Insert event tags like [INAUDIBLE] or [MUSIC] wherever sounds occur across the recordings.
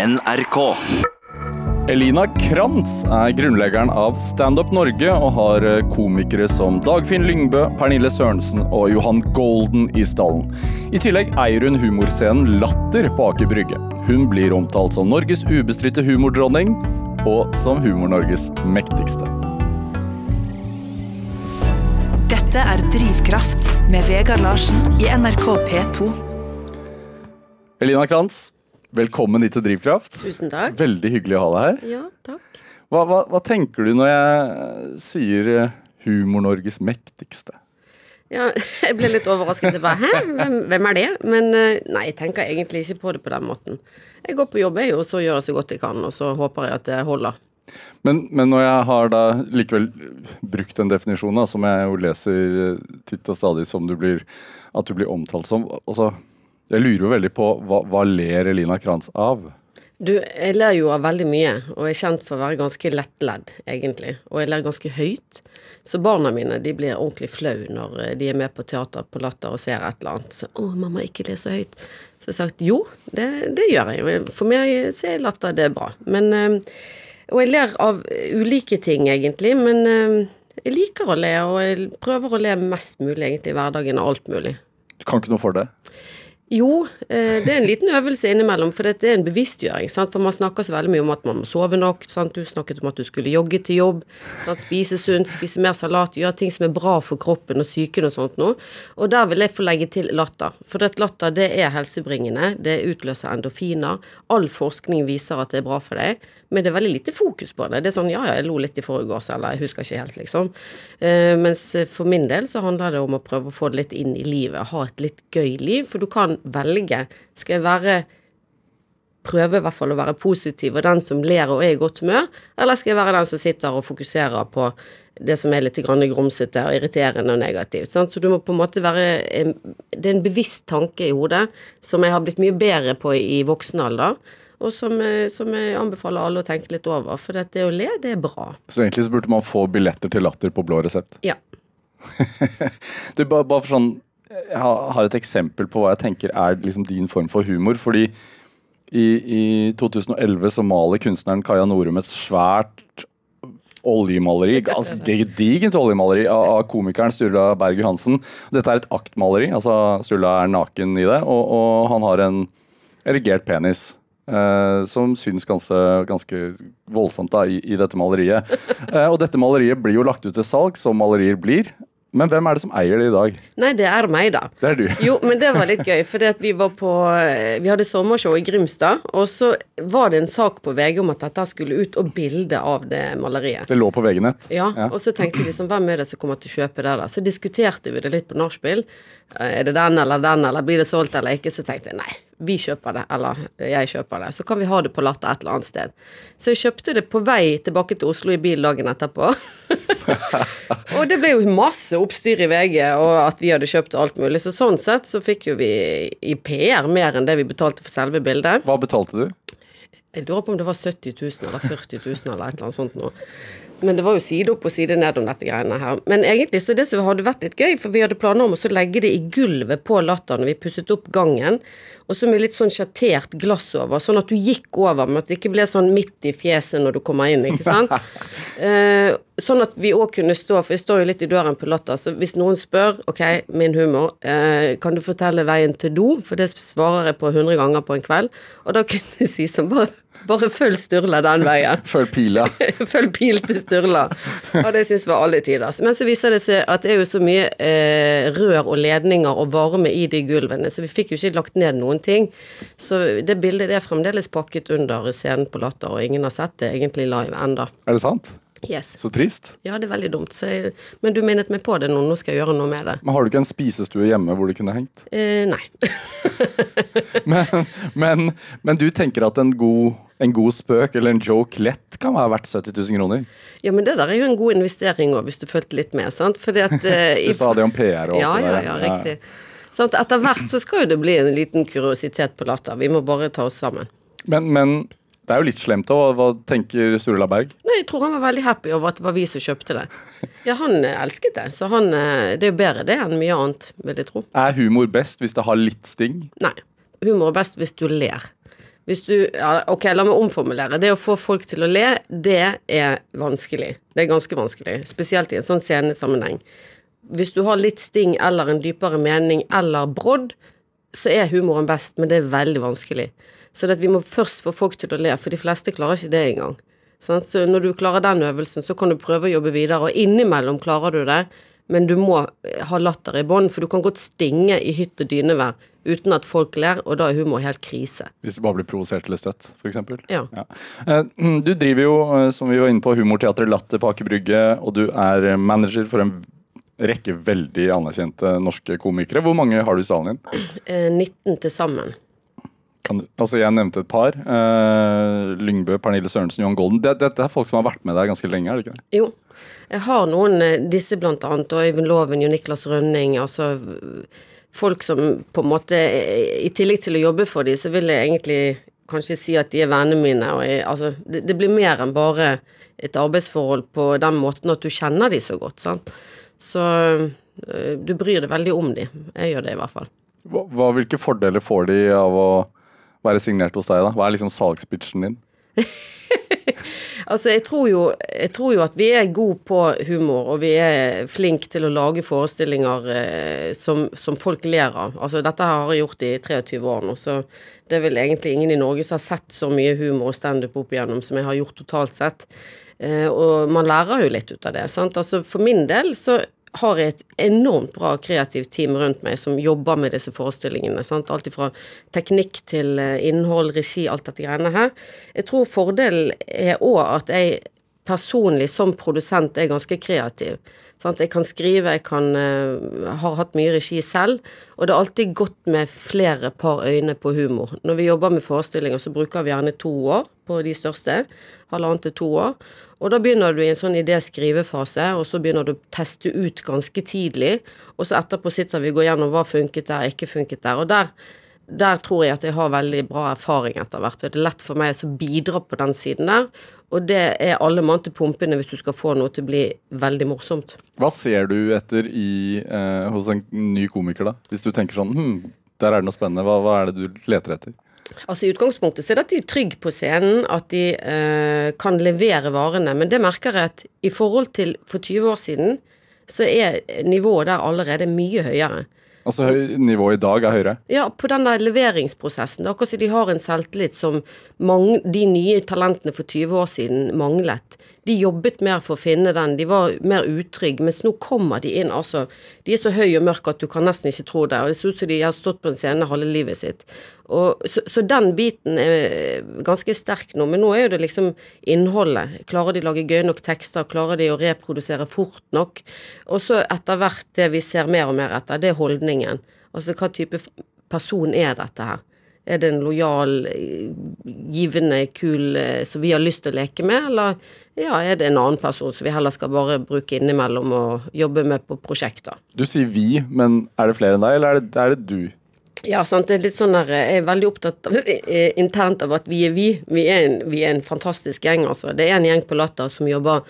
NRK. Elina Krantz er grunnleggeren av Standup Norge og har eh, komikere som Dagfinn Lyngbø, Pernille Sørensen og Johan Golden i stallen. I tillegg eier hun humorscenen Latter på Aker Brygge. Hun blir omtalt som Norges ubestridte humordronning og som Humor-Norges mektigste. Dette er Drivkraft med Vegard Larsen i NRK P2. Elina Krantz, velkommen hit til Drivkraft. Tusen takk. Veldig hyggelig å ha deg her. Ja, takk. Hva, hva, hva tenker du når jeg sier eh, Humor-Norges mektigste? Ja, [LAUGHS] jeg ble litt overrasket. Jeg bare, Hæ, hvem, hvem er det? Men eh, nei, jeg tenker egentlig ikke på det på den måten. Jeg går på jobb, jeg, og så gjør jeg så godt jeg kan, og så håper jeg at det holder. Men, men når jeg har da likevel brukt den definisjonen, da, som jeg jo leser eh, titt og stadig som du blir, at du blir omtalt som altså, Jeg lurer jo veldig på hva, hva ler Elina Kranz av? Du, jeg ler jo av veldig mye, og er kjent for å være ganske lettledd, egentlig. Og jeg ler ganske høyt. Så barna mine de blir ordentlig flau når eh, de er med på teater på Latter og ser et eller annet. Så 'Å, mamma, ikke le så høyt'. Så jeg har sagt jo, det, det gjør jeg. For meg så er latter det er bra. Men eh, Og jeg ler av ulike ting, egentlig. Men eh, jeg liker å le, og jeg prøver å le mest mulig egentlig i hverdagen av alt mulig. Du kan ikke noe for det? Jo, eh, det er en liten øvelse innimellom, for det er en bevisstgjøring. Sant? For man snakker så veldig mye om at man må sove nok. Sant? Du snakket om at du skulle jogge til jobb. Sant? Spise sunt, spise mer salat, gjøre ting som er bra for kroppen og psyken og sånt noe. Og der vil jeg få legge til latter. For det latter det er helsebringende, det utløser endorfiner. All forskning viser at det er bra for deg. Men det er veldig lite fokus på det. Det er sånn ja, ja, jeg lo litt i forgårs, eller jeg husker ikke helt, liksom. Eh, mens for min del så handler det om å prøve å få det litt inn i livet, ha et litt gøy liv. For du kan velge. Skal jeg være Prøve i hvert fall å være positiv og den som ler og er i godt humør, eller skal jeg være den som sitter og fokuserer på det som er litt grumsete og irriterende og negativt. Sant? Så du må på en måte være Det er en bevisst tanke i hodet som jeg har blitt mye bedre på i voksen alder og som, eh, som, jeg anbefaler alle å tenke litt over. For det å le, det er bra. Så egentlig så burde man få billetter til Latter på blå resept? Ja. [LAUGHS] du, bare, bare for sånn Jeg har et eksempel på hva jeg tenker er liksom din form for humor. fordi i, i 2011 så maler kunstneren Kaja Norum et svært oljemaleri, altså gedigent oljemaleri av, av komikeren Sturla Berg Johansen. Dette er et aktmaleri, altså Sturla er naken i det, og, og han har en erigert penis. Uh, som syns ganske, ganske voldsomt da, i, i dette maleriet. Uh, og dette maleriet blir jo lagt ut til salg, som malerier blir. Men hvem er det som eier det i dag? Nei, det er meg, da. Det er du. jo, men det var litt gøy, for vi var på Vi hadde sommershow i Grimstad, og så var det en sak på VG om at dette skulle ut, og bilde av det maleriet. Det lå på VG-nett? Ja, ja, og så tenkte vi sånn, hvem er det som kommer til å kjøpe det, da? Så diskuterte vi det litt på nachspiel. Er det den eller den, eller blir det solgt eller ikke? Så tenkte jeg nei, vi kjøper det, eller jeg kjøper det. Så kan vi ha det på Latter et eller annet sted. Så jeg kjøpte det på vei tilbake til Oslo i bil dagen etterpå. [LAUGHS] og det ble jo masse oppstyr i VG, og at vi hadde kjøpt alt mulig. Så sånn sett så fikk jo vi i PR mer enn det vi betalte for selve bildet. Hva betalte du? Jeg lurer på om det var 70 000 eller 40 000 eller et eller annet sånt noe. Men det var jo side opp og side ned om dette greiene her. Men egentlig så det som hadde vært litt gøy, for vi hadde planer om å legge det i gulvet på Latter når vi pusset opp gangen, og så med litt sånn sjattert glass over, sånn at du gikk over, men at det ikke ble sånn midt i fjeset når du kommer inn, ikke sant. [LAUGHS] eh, sånn at vi òg kunne stå, for jeg står jo litt i døren på Latter, så hvis noen spør, ok, min humor, eh, kan du fortelle veien til do, for det svarer jeg på 100 ganger på en kveld, og da kunne jeg si sånn bare bare følg Sturla den veien. [LAUGHS] følg pila. [LAUGHS] følg pil til Sturla. Og det syns var alle tider. Men så viser det seg at det er jo så mye eh, rør og ledninger og varme i de gulvene, så vi fikk jo ikke lagt ned noen ting. Så det bildet er fremdeles pakket under scenen på Latter, og ingen har sett det egentlig live enda. Er det sant? Yes. Så trist. Ja, det er veldig dumt. Jeg, men du minnet meg på det nå, nå skal jeg gjøre noe med det. Men Har du ikke en spisestue hjemme hvor det kunne hengt? Eh, nei. [LAUGHS] men, men, men, du tenker at en god, en god, spøk eller en joke lett kan være verdt 70 000 kroner? Ja, men det der er jo en god investering òg, hvis du fulgte litt med, sant. At eh, [LAUGHS] Du sa det om PR og ja, alt det der. Ja, ja, riktig. Sånn etter hvert så skal jo det bli en liten kuriositet på Latter. Vi må bare ta oss sammen. Men, men det er jo litt slemt òg. Hva tenker Sturla Berg? Nei, Jeg tror han var veldig happy over at det var vi som kjøpte det. Ja, han elsket det. Så han Det er jo bedre det enn mye annet, vil jeg tro. Er humor best hvis det har litt sting? Nei. Humor er best hvis du ler. Hvis du ja, Ok, la meg omformulere. Det å få folk til å le, det er vanskelig. Det er ganske vanskelig. Spesielt i en sånn scenesammenheng. Hvis du har litt sting eller en dypere mening eller brodd, så er humoren best, men det er veldig vanskelig. Så vi må først få folk til å le, for de fleste klarer ikke det engang. Så når du klarer den øvelsen, så kan du prøve å jobbe videre, og innimellom klarer du det, men du må eh, ha latter i bånn, for du kan godt stinge i hytt og dynevær uten at folk ler, og da er humor helt krise. Hvis det bare blir provosert eller støtt, f.eks. Ja. Ja. Eh, [CLEARS THROAT] Du driver jo, eh, som vi var inne på, Humorteatret Latter på Aker Brygge, og du er manager for en rekke veldig anerkjente norske komikere. Hvor mange har du i salen din? Eh, 19 til sammen. Kan du, altså Jeg nevnte et par. Uh, Lyngbø, Pernille Sørensen, Johan Golden. Det- det er folk som har vært med deg ganske lenge? er det ikke det? Jo. Jeg har noen, eh, disse blant annet, og Øyvind Loven, Jo Niklas Rønning, altså folk som på en måte eh, I tillegg til å jobbe for dem, så vil jeg egentlig kanskje si at de er vennene mine. Og jeg, altså, det, det blir mer enn bare et arbeidsforhold på den måten at du kjenner dem så godt, sant. Så du bryr deg veldig om dem. Jeg gjør det i hvert fall. Hva, hva, hvilke fordeler får de av å være signert hos deg? da? Hva er liksom salgspitchen din? [LAUGHS] Altså, jeg tror, jo, jeg tror jo at vi er gode på humor, og vi er flinke til å lage forestillinger eh, som, som folk ler av. Altså, dette har jeg gjort i 23 år nå, så det er vel egentlig ingen i Norge som har sett så mye humor og standup opp igjennom som jeg har gjort totalt sett. Eh, og man lærer jo litt ut av det. Sant? Altså, for min del så har et enormt bra kreativt team rundt meg som jobber med disse forestillingene. Sant? Alt fra teknikk til eh, innhold, regi, alt dette greiene her. Jeg tror fordelen er òg at jeg personlig som produsent er ganske kreativ. Sant? Jeg kan skrive, jeg kan uh, har hatt mye regi selv, og det er alltid godt med flere par øyne på humor. Når vi jobber med forestillinger, så bruker vi gjerne to år på de største. Halvannet til to år. Og da begynner du i en sånn idé-skrivefase, og så begynner du å teste ut ganske tidlig. Og så etterpå sitter vi og går gjennom hva funket der, ikke funket der. Og der, der tror jeg at jeg har veldig bra erfaring etter hvert. Og det er lett for meg å bidra på den siden der. Og det er alle mann til pumpene hvis du skal få noe til å bli veldig morsomt. Hva ser du etter i, eh, hos en ny komiker, da? Hvis du tenker sånn hm, der er det noe spennende. Hva, hva er det du leter etter? Altså I utgangspunktet så er det at de er trygge på scenen, at de eh, kan levere varene. Men det merker jeg at i forhold til for 20 år siden, så er nivået der allerede mye høyere. Altså Nivået i dag er høyere? Ja, på den der leveringsprosessen. Er akkurat som de har en selvtillit som mange, de nye talentene for 20 år siden manglet. De jobbet mer for å finne den, de var mer utrygge, mens nå kommer de inn, altså. De er så høye og mørke at du kan nesten ikke tro det, og det ser ut som de har stått på en scene halve livet sitt. Og, så, så, den biten er ganske sterk nå, men nå er jo det liksom innholdet. Klarer de å lage gøye nok tekster, klarer de å reprodusere fort nok? Og så etter hvert det vi ser mer og mer etter, det er holdningen. Altså hva type person er dette her? Er det en lojal, givende, kul som vi har lyst til å leke med, eller ja, er det en annen person som vi heller skal bare bruke innimellom og jobbe med på prosjekter? Du sier vi, men er det flere enn deg, eller er det, er det du? Ja, sant. Det er litt sånn der, Jeg er veldig opptatt av, internt av at vi er vi. Vi er, en, vi er en fantastisk gjeng, altså. Det er en gjeng på Latter som jobber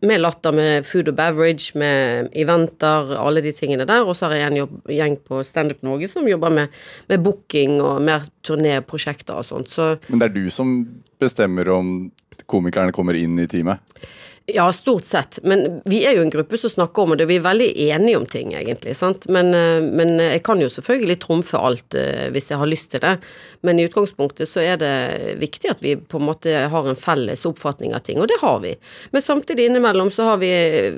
med latter, med food og beverage, med eventer, alle de tingene der. Og så har jeg en jobb, gjeng på Standup Norge som jobber med, med booking og mer turnéprosjekter og sånt. Så, Men det er du som bestemmer om komikerne kommer inn i teamet? Ja, stort sett. Men vi er jo en gruppe som snakker om det. Vi er veldig enige om ting, egentlig. sant? Men, men jeg kan jo selvfølgelig trumfe alt hvis jeg har lyst til det. Men i utgangspunktet så er det viktig at vi på en måte har en felles oppfatning av ting, og det har vi. Men samtidig innimellom så har vi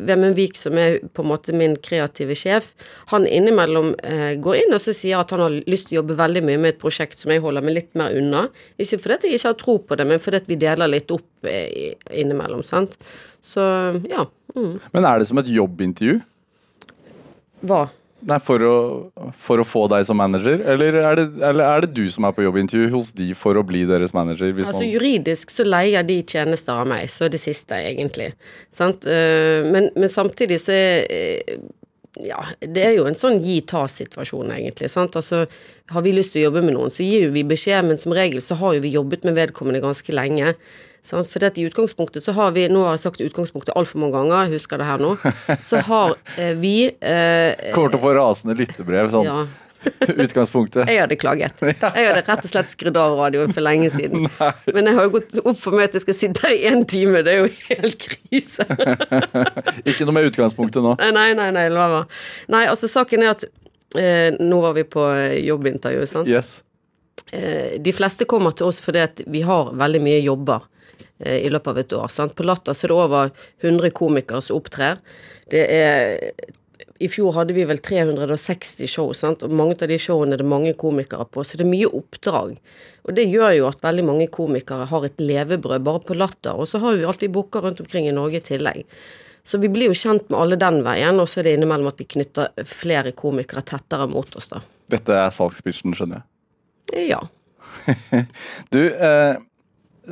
Vemund Vik, som er på en måte min kreative sjef. Han innimellom eh, går inn og så sier at han har lyst til å jobbe veldig mye med et prosjekt som jeg holder meg litt mer unna. Ikke fordi jeg ikke har tro på det, men fordi vi deler litt opp eh, innimellom, sant. Så ja. Mm. Men er det som et jobbintervju? Hva? Nei, for å, for å få deg som manager, eller er, det, eller er det du som er på jobbintervju hos de for å bli deres manager? altså Juridisk så leier de tjenester av meg, så er det siste, egentlig. Sant? Men, men samtidig så er ja, det er jo en sånn gi-ta-situasjon, egentlig. sant? Altså, Har vi lyst til å jobbe med noen, så gir jo vi beskjed, men som regel så har jo vi jobbet med vedkommende ganske lenge. For i utgangspunktet så har vi Nå har jeg sagt utgangspunktet altfor mange ganger, jeg husker det her nå. Så har eh, vi eh, Kommer til å få rasende lyttebrev. sånn Ja. [LAUGHS] Utgangspunktet. Jeg hadde klaget. Jeg hadde rett og slett skrudd av radioen for lenge siden. [LAUGHS] Men jeg har jo gått opp for meg at jeg skal sitte her i én time, det er jo helt krise. [LAUGHS] Ikke noe med utgangspunktet nå. Nei, nei, nei, la meg Nei, altså saken er at eh, nå var vi på jobbintervju, sant. Yes. Eh, de fleste kommer til oss fordi at vi har veldig mye jobber eh, i løpet av et år. Sant? På Latter så er det over 100 komikere som opptrer. Det er I fjor hadde vi vel 360 show, sant? og mange av de showene er det mange komikere på, så det er mye oppdrag. Og det gjør jo at veldig mange komikere har et levebrød bare på Latter, og så har vi alt vi booker rundt omkring i Norge i tillegg. Så vi blir jo kjent med alle den veien, og så er det innimellom at vi knytter flere komikere tettere mot oss, da. Dette er salgspitchen, skjønner jeg. Ja. [LAUGHS] Du, eh,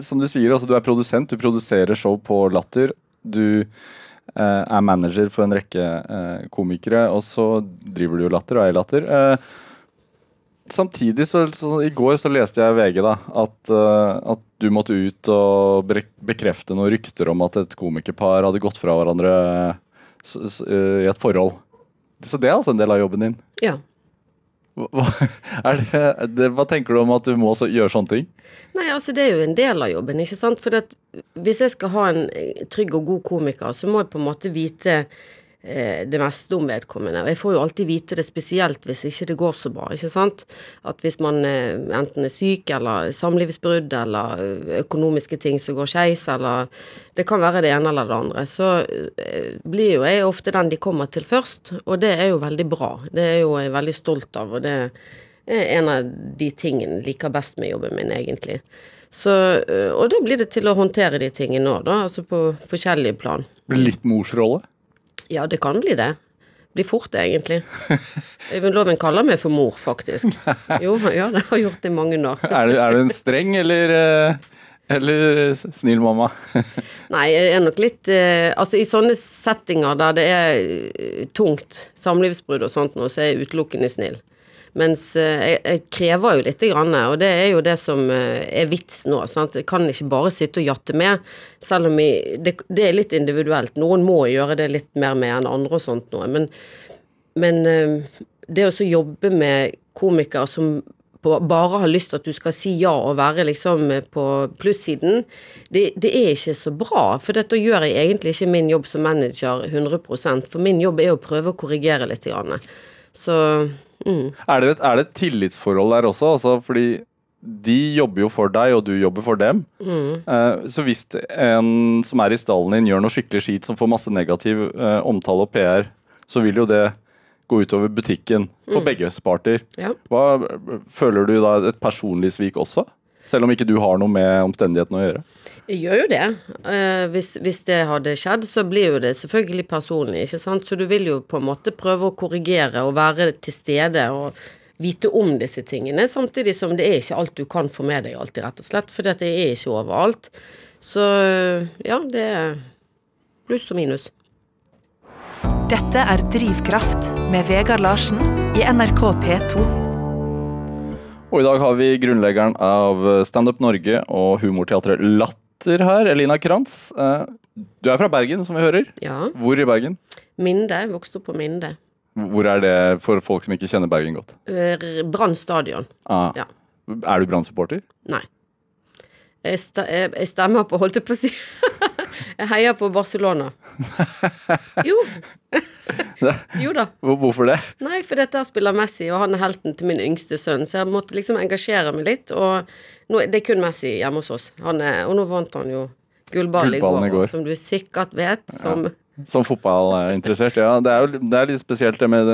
som du sier, altså du er produsent, du produserer show på Latter. Du eh, er manager for en rekke eh, komikere, og så driver du jo Latter og er i Latter. Eh, samtidig, så, så i går så leste jeg VG da, at, eh, at du måtte ut og bekrefte noen rykter om at et komikerpar hadde gått fra hverandre s- eh, i et forhold. Så det er altså en del av jobben din. ja. Hva, det, det, hva tenker du om at du må gjøre sånne ting? Nei, altså det er jo en del av jobben, ikke sant. For hvis jeg skal ha en eh, trygg og god komiker, så må jeg på en måte vite det meste om vedkommende. Og jeg får jo alltid vite det, spesielt hvis ikke det går så bra, ikke sant. At hvis man eh, enten er syk, eller samlivsbrudd, eller eh, økonomiske ting som går skeis, eller Det kan være det ene eller det andre. Så eh, blir jo jeg ofte den de kommer til først, og det er jo veldig bra. Det er jo jeg veldig stolt av, og det er en av de tingene jeg liker best med jobben min, egentlig. Så, og da blir det til å håndtere de tingene òg, da, altså på forskjellige plan. Blir det litt morsrolle? Ja, det kan bli det. Blir fort det, egentlig. Øyvind [LAUGHS] Loven kaller meg for mor, faktisk. [LAUGHS] Jo, ja, det har gjort det i mange år. [LAUGHS] Er du, er du en streng eller, eh, eller snill mamma? Nei, jeg er nok litt eh, Altså, i sånne settinger der det er eh, tungt, samlivsbrudd og sånt nå, så er jeg utelukkende snill. Mens eh, jeg, krever jo lite grann, og det er jo det som eh, er vits nå. Sant? Jeg kan ikke bare sitte og jatte med, selv om jeg, det, det er litt individuelt. Noen må gjøre det litt mer med enn andre og sånt noe. Men, men eh, det å så jobbe med komikere som bare har lyst til at du skal si ja og være liksom på plussiden, det, det er ikke så bra. For dette gjør jeg egentlig ikke min jobb som manager 100% for min jobb er å prøve å korrigere litt. Grann. Så mm. Er det, et, er det et tillitsforhold der også? Altså, fordi de jobber jo for deg, og du jobber for dem. Eh, så hvis en som er i stallen din gjør noe skikkelig skit som får masse negativ eh, omtale og PR, så vil jo det gå utover butikken for begge parter. ja. Hva, føler du da et personlig svik også? Selv om ikke du har noe med omstendighetene å gjøre? Jeg gjør jo det. Eh, hvis, hvis det hadde skjedd, så blir jo det selvfølgelig personlig, ikke sant. Så du vil jo på en måte prøve å korrigere og være til stede og vite om disse tingene, samtidig som det er ikke alt du kan få med deg alltid, rett og slett. For det er ikke overalt. Så ja, det er pluss og minus. Dette er Drivkraft med Vegard Larsen i NRK P2. Og i dag har vi grunnleggeren av Standup Norge og humorteatret Latter her, Elina Krantz. Eh, Du er fra Bergen, som vi hører. Ja. Hvor i Bergen? Minde. Jeg Vokste opp på Minde. Hvor er det for folk som ikke kjenner Bergen godt? Eh, Brann stadion. Ah. Ja. Er du Brann-supporter? Nei. Jeg, sta jeg, jeg stemmer på, holdt jeg på å si [LAUGHS] Jeg heier på Barcelona. Jo. [LAUGHS] jo da. Hvorfor det? Nei, for dette spiller Messi, og han er helten til min yngste sønn, så jeg måtte liksom engasjere meg litt. Og nå, det er kun Messi hjemme hos oss. Han er, og nå vant han jo gullball i går, går. som du sikkert vet, som Som fotballinteressert, ja. Det er jo det er litt spesielt det med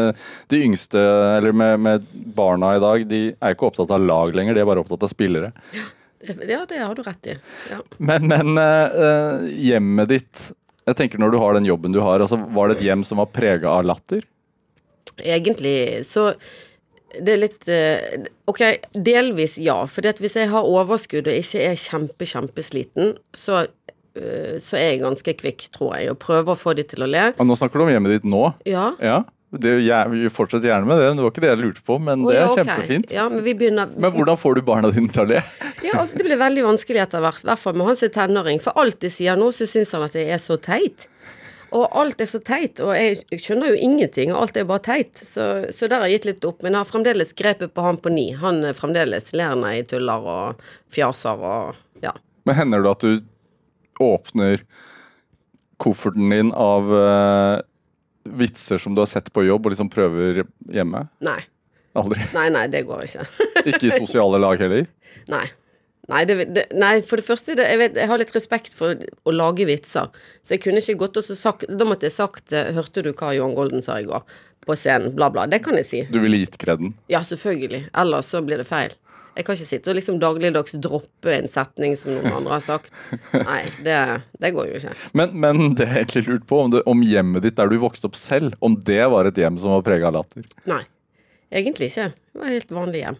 de yngste, eller med, med barna i dag. De er ikke opptatt av lag lenger, de er bare opptatt av spillere. Ja, det har du rett i. Ja. Men, men eh, hjemmet ditt Jeg tenker Når du har den jobben du har, altså, var det et hjem som var prega av latter? Egentlig så det er litt eh, Ok, delvis ja. For hvis jeg har overskudd og ikke er kjempe, kjempesliten, så, eh, så er jeg ganske kvikk, tror jeg, og prøver å få de til å le. Og nå snakker du om hjemmet ditt nå. Ja. Ja, det, jeg fortsetter gjerne med det. Det var ikke det jeg lurte på, men Å, det er ok. kjempefint. Ja, men vi begynner Men hvordan får du barna dine til å le? [LAUGHS] Ja, altså Det blir veldig vanskelig etter hvert, i hvert fall med han som er tenåring. For alt jeg sier nå, så syns han at det er så teit. Og alt er så teit, og jeg skjønner jo ingenting, og alt er bare teit. Så, så der har jeg gitt litt opp. Men jeg har fremdeles grepet på han på ni. Han er fremdeles ler når jeg tuller og fjaser og ja. Men hender det at du åpner kofferten din av eh, vitser som du har sett på jobb, og liksom prøver hjemme? Nei. Aldri? Nei, nei, det går ikke. [LAUGHS] Ikke i sosiale lag heller? Nei. Nei, det, det, nei, for det første, det, jeg, vet, jeg har litt respekt for å lage vitser. Så jeg kunne ikke gått og sagt Da måtte jeg sagt eh, Hørte du hva Johan Golden sa i går? På scenen. Bla, bla. Det kan jeg si. Du ville gitt kreden? Ja, selvfølgelig. Ellers så blir det feil. Jeg kan ikke sitte og liksom dagligdags droppe en setning som noen andre har sagt. Nei, det, det går jo ikke. Men, men det er egentlig lurt på, om, det, om hjemmet ditt der du vokste opp selv, om det var et hjem som var prega av latter? Nei. Egentlig ikke. Det var et helt vanlig hjem.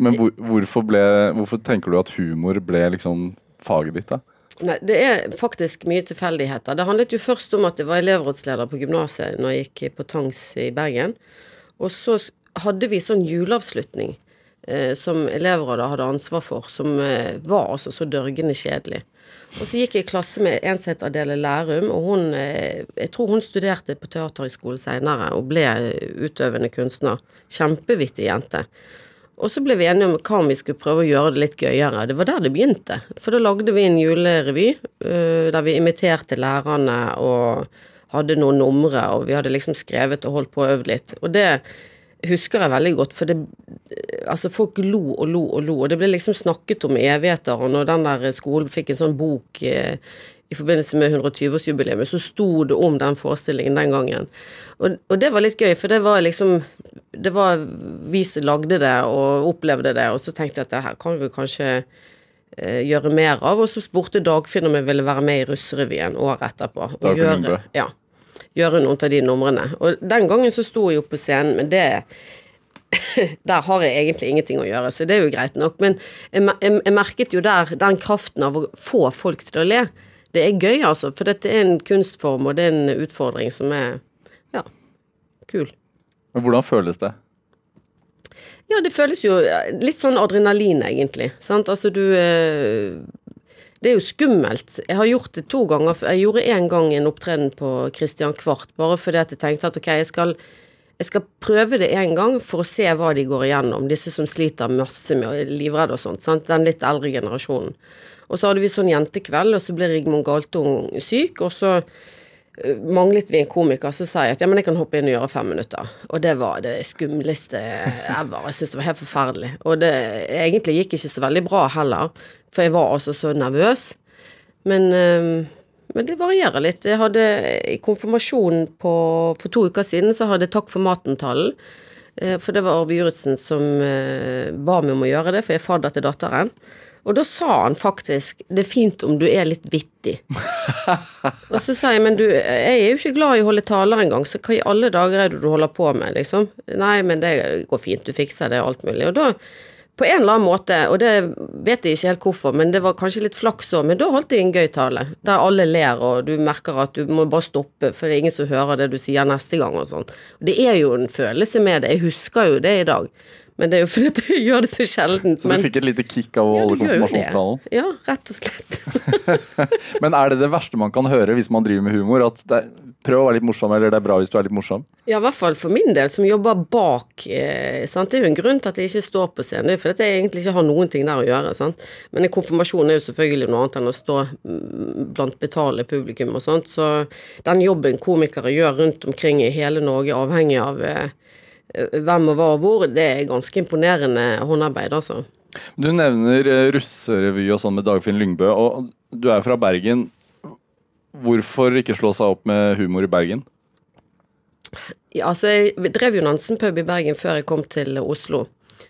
Men hvor, hvorfor, ble, hvorfor tenker du at humor ble liksom faget ditt, da? Nei, det er faktisk mye tilfeldigheter. Det handlet jo først om at jeg var elevrådsleder på gymnaset når jeg gikk på Tangs i Bergen. Og så hadde vi sånn juleavslutning som elevrådet hadde ansvar for, som eh, var altså så dørgende kjedelig. Og så gikk jeg i klasse med en som het Adele Lærum, og hun eh, Jeg tror hun studerte på Teaterhøgskolen seinere og ble utøvende kunstner. Kjempevittig jente. Og så ble vi enige om hva om vi skulle prøve å gjøre det litt gøyere. Det var der det begynte. For da lagde vi en julerevy der vi imiterte lærerne og hadde noen numre, og vi hadde liksom skrevet og holdt på og øvd litt. Og det husker jeg veldig godt, for det Altså, folk lo og lo og lo, og det ble liksom snakket om evigheter, og når den der skolen fikk en sånn bok eh, i forbindelse med 120-årsjubileet, så sto det om den forestillingen den gangen. Og, og det var litt gøy, for det var liksom Det var vi som lagde det og opplevde det, og så tenkte jeg at det her kan vi kanskje eh, gjøre mer av. Og så spurte Dagfinn om jeg ville være med i Russerevyen året etterpå. Dagfinn gjøre- Ja. Gjøre noen av de numrene. Og den gangen så sto jeg jo på scenen, men det [LAUGHS] der har jeg egentlig ingenting å gjøre, så det er jo greit nok. Men jeg, jeg, jeg merket jo der den kraften av å få folk til å le. Det er gøy, altså, for dette er en kunstform, og det er en utfordring som er ja, kul. Men hvordan føles det? Ja, det føles jo litt sånn adrenalin, egentlig. Sant? Altså, du eh, Det er jo skummelt. Jeg har gjort det to ganger. Jeg gjorde en gang en opptreden på Christian Kvart, bare fordi at jeg tenkte at ok, jeg skal, jeg skal prøve det en gang for å se hva de går igjennom, disse som sliter masse med livredde og sånt. Sant? Den litt eldre generasjonen. Og så hadde vi sånn jentekveld, og så ble Rigmund Galtung syk, og så manglet vi en komiker, så sa jeg at ja, men jeg kan hoppe inn og gjøre fem minutter. Og det var det skumleste ever. Jeg syntes det var helt forferdelig. Og det egentlig gikk ikke så veldig bra heller, for jeg var altså så nervøs. Men, eh, men det varierer litt. Jeg hadde i konfirmasjonen for to uker siden, så hadde jeg Takk for maten-tallen. Eh, For det var Arve Juritzen som eh, ba meg om å gjøre det, for jeg er fadder til datteren. Og da sa han faktisk 'det er fint om du er litt vittig'. [LAUGHS] og så sa jeg 'men du, jeg er jo ikke glad i å holde taler engang, så hva i alle dager er det du holder på med', liksom. 'Nei, men det går fint, du fikser det, og alt mulig'. Og da, på en eller annen måte, og det vet jeg ikke helt hvorfor, men det var kanskje litt flaks òg, men da holdt jeg en gøy tale. Der alle ler, og du merker at du må bare stoppe, for det er ingen som hører det du sier neste gang og sånn. Det er jo en følelse med det, jeg husker jo det i dag. Men det er jo fordi at jeg gjør det så sjeldent. Så men, du fikk et lite kick av å holde det. konfirmasjonstalen? Ja, rett og slett. [LAUGHS] Men er det det verste man kan høre hvis man driver med humor? At det, prøv å være litt morsom, eller det er bra hvis du er litt morsom? Ja, i hvert fall for min del, som jobber bak. Eh, sant? Det er jo en grunn til at jeg ikke står på scenen. Fordi at jeg egentlig ikke har noen ting der å gjøre. Sant? Men en konfirmasjon er jo selvfølgelig noe annet enn å stå mm, blant betalende publikum og sånt. Så den jobben komikere gjør rundt omkring i hele Norge, avhengig av eh, hvem og hva og hvor, det er ganske imponerende håndarbeid, altså. Du nevner eh, russerevy og sånn med Dagfinn Lyngbø, og du er fra Bergen. Hvorfor ikke slå seg opp med humor i Bergen? Ja, altså, jeg drev jo Nansen-pub i Bergen før jeg kom til Oslo.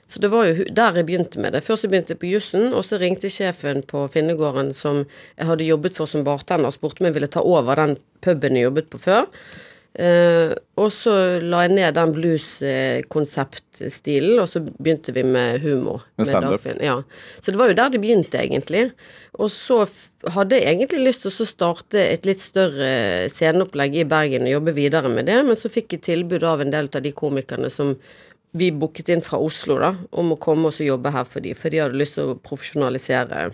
Så det var jo der jeg begynte med det. Først jeg begynte på jussen, og så ringte sjefen på Finnegården som jeg hadde jobbet for som bartender, og spurte om jeg ville ta over den puben jeg jobbet på før. Eh, og så la jeg ned den blues-konseptstilen, og så begynte vi med humor. Med stand-up. Ja. Så det var jo der det begynte, egentlig. Og så hadde jeg egentlig lyst til å starte et litt større sceneopplegg i Bergen og jobbe videre med det, men så fikk jeg tilbud av en del av de komikerne som vi booket inn fra Oslo, da, om å komme og jobbe her for de, for de hadde lyst til å profesjonalisere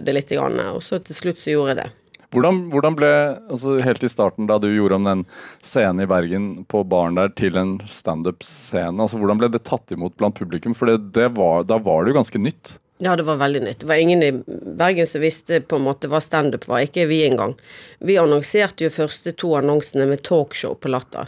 det litt, grann, og så til slutt så gjorde jeg det. Hvordan, hvordan ble, altså Helt i starten, da du gjorde om den scenen i Bergen på baren der til en standup-scene, altså hvordan ble det tatt imot blant publikum? For det, det var, da var det jo ganske nytt. Ja, det var veldig nytt. Det var ingen i Bergen som visste på en måte hva standup var, ikke vi engang. Vi annonserte jo første to annonsene med talkshow på Latter.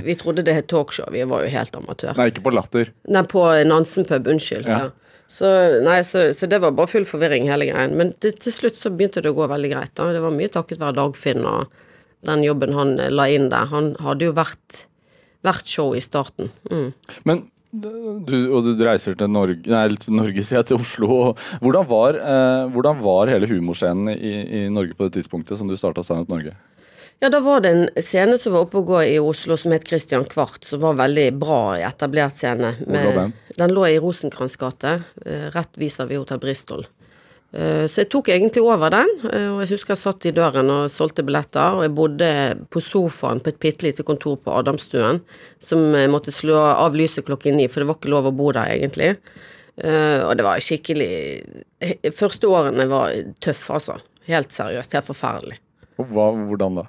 Vi trodde det het talkshow, vi var jo helt amatør. Nei, ikke på Latter. Nei, på Nansen pub, unnskyld. Ja. Ja. Så, nei, så, så det var bare full forvirring hele greien. Men til, til slutt så begynte det å gå veldig greit. Da. Det var mye takket være Dagfinn og den jobben han eh, la inn der. Han hadde jo vært, vært show i starten. Mm. Men du, og du reiser til Norge, nei, til Norge, sier jeg, til Oslo. Hvordan, var, eh, hvordan var hele humorscenen i, i Norge på det tidspunktet som du starta Standup Norge? Ja, da var det en scene som var oppe og gå i Oslo som het Christian Kvart, som var veldig bra etablert scene. Lå den? Den lå i Rosenkrantz gate, eh, rett vis-à-vis Hotell Bristol. Eh, Så jeg tok egentlig over den, eh, og jeg husker jeg satt i døren og solgte billetter, og jeg bodde på sofaen på et bitte lite kontor på Adamstuen, som jeg måtte slå av lyset klokken ni, for det var ikke lov å bo der egentlig. Og det var skikkelig Første årene var tøffe, altså. Helt seriøst. Helt forferdelig. Hva, hvordan da?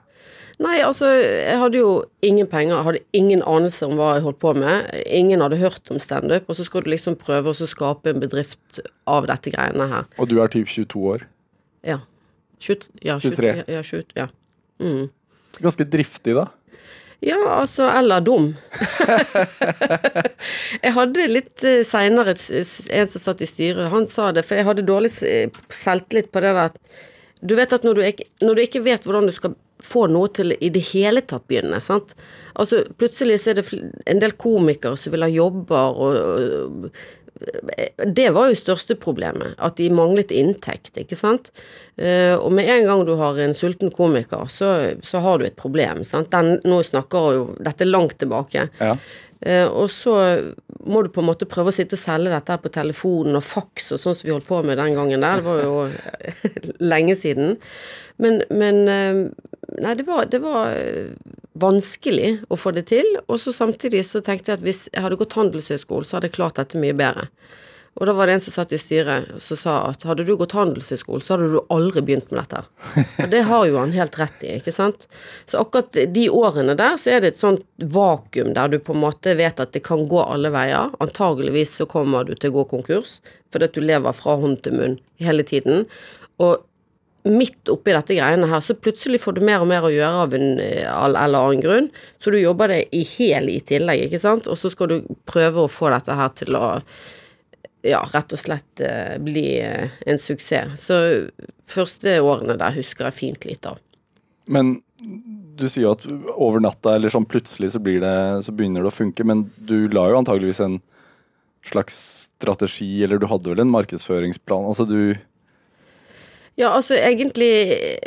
Nei, altså, jeg hadde jo ingen penger, hadde ingen anelse om hva jeg holdt på med. Ingen hadde hørt om standup, og så skal du liksom prøve å skape en bedrift av dette greiene her. Og du er typ 22 år. Ja. 20, ja 23. Ja, ja, 20, ja. Ganske driftig, da. Ja, altså, eller dum. [LAUGHS] jeg hadde litt uh, seinere en som satt i styret, han sa det, for jeg hadde dårlig eh, selvtillit på det der at Du vet at når du, ikke, når du ikke vet hvordan du skal få noe til i det hele tatt begynne, sant Altså, plutselig så er det en del komikere som vil ha jobber, og, og det var jo største problemet, at de manglet inntekt, ikke sant. Eh, og med en gang du har en sulten komiker, så, så har du et problem. sant. Den, nå snakker jo dette langt tilbake. Ja. Eh, og så må du på en måte prøve å sitte og selge dette her på telefonen og faks og sånn som vi holdt på med den gangen der. Det var jo [LAUGHS] lenge siden. Men, men eh, Nei, det var, det var eh, vanskelig å få det til. Og så samtidig så tenkte jeg at hvis jeg hadde gått handelshøyskole, så hadde jeg klart dette mye bedre. Og da var det en som satt i styret som sa at hadde du gått handelshøyskole, så hadde du aldri begynt med dette. Og det har jo han helt rett i, ikke sant. Så akkurat de årene der, så er det et sånt vakuum der du på en måte vet at det kan gå alle veier. Antageligvis så kommer du til å gå konkurs, fordi at du lever fra hånd til munn hele tiden. Og midt oppi dette greiene her, så plutselig får du mer og mer å gjøre av en eh, eller annen grunn, så du jobber det i hel i tillegg, ikke sant, og så skal du prøve å få dette her til å ja, rett og slett eh, bli eh, en suksess. Så første årene der husker jeg fint lite av. Men du sier jo at over natta eller sånn plutselig så, blir det, så begynner det å funke, men du la jo antageligvis en slags strategi, eller du hadde vel en markedsføringsplan? Altså du Ja, altså egentlig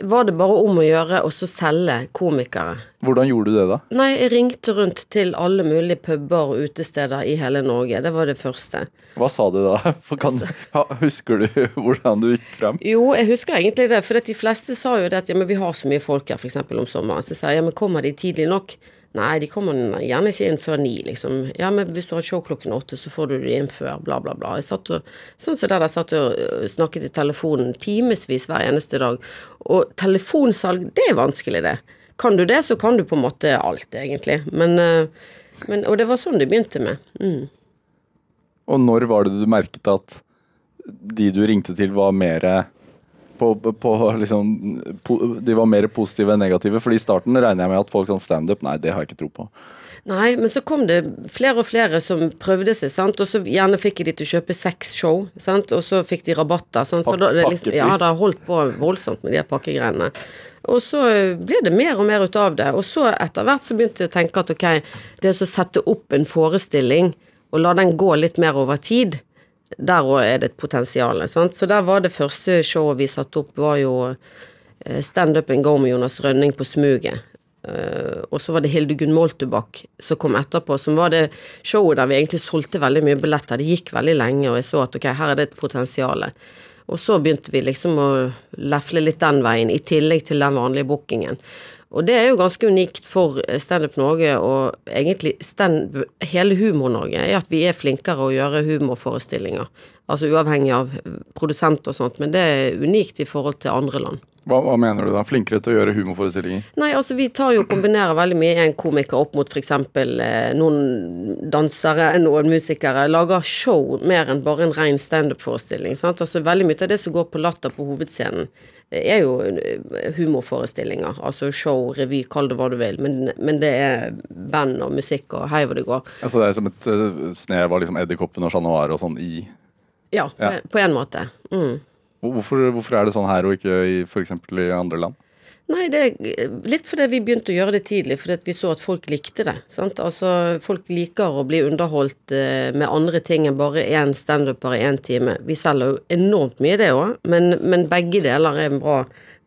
var det bare om å gjøre å så selge komikere. Hvordan gjorde du det, da? Nei, jeg ringte rundt til alle mulige puber og utesteder i hele Norge. Det var det første. Hva sa du da? [LAUGHS] Kan, altså, [LAUGHS] husker du [LAUGHS] hvordan du gikk frem? Jo, jeg husker egentlig det, for at de fleste sa jo det at ja, men vi har så mye folk her, f.eks. om sommeren. Så jeg sa jeg ja, men kommer de tidlig nok? Nei, de kommer gjerne ikke inn før ni, liksom. Ja, men hvis du har show klokken åtte, så får du de inn før, bla, bla, bla. Jeg satt og, sånn som der jeg satt og øh, snakket i telefonen timevis hver eneste dag. Og telefonsalg, det er vanskelig, det. Kan du det, så kan du på en måte alt, egentlig. Men, øh, men Og det var sånn det begynte med. Mm. Og når var det du merket at de du ringte til var mer på, på liksom po, De var mer positive enn negative? For i starten regner jeg med at folk sånn standup, nei, det har jeg ikke tro på. Nei, men så kom det flere og flere som prøvde seg, sant, og så gjerne fikk de til å kjøpe seks show, sant, og så fikk de rabatter, sant, for da, det liksom, ja, det har holdt på voldsomt med de pakkegreiene. Og så ble det mer og mer ut av det, og så etter hvert så begynte jeg å tenke at ok, det å sette opp en forestilling, og la den gå litt mer over tid, der òg er det et potensial, sant, så der var det første showet vi satte opp, var jo eh, Stand Up and Go med Jonas Rønning på Smuget. Eh, og så var det Hildegunn Moltebakk som kom etterpå, som var det showet der vi egentlig solgte veldig mye billetter. Det gikk veldig lenge, og jeg så at ok, her er det et potensial. Og så begynte vi liksom å lefle litt den veien, i tillegg til den vanlige bookingen. Og det er jo ganske unikt for Standup Norge og egentlig stand, hele Humor-Norge, er at vi er flinkere å gjøre humorforestillinger. Altså uavhengig av produsent og sånt, men det er unikt i forhold til andre land. Hva, hva mener du da? Flinkere til å gjøre humorforestillinger? Nei, altså vi tar jo og kombinerer veldig mye en komiker opp mot f.eks. Eh, noen dansere, noen musikere. Lager show mer enn bare en ren standup-forestilling. sant? Altså Veldig mye av det som går på Latter på hovedscenen, eh, er jo eh, humorforestillinger. Altså show, revy, kall det hva du vil. Men, men det er band og musikk og hei hvor det går. Altså Det er som et uh, snev av liksom Edderkoppen og Chat Noir og sånn i Ja, Ja. på en måte. Mm. Hvorfor, hvorfor er det sånn her og ikke i f.eks. i andre land? Nei, det er litt fordi vi begynte å gjøre det tidlig, fordi vi så at folk likte det. Sant? Altså, folk liker å bli underholdt eh, med andre ting enn bare én standuper i én time. Vi selger jo enormt mye det òg, men, men begge deler er en bra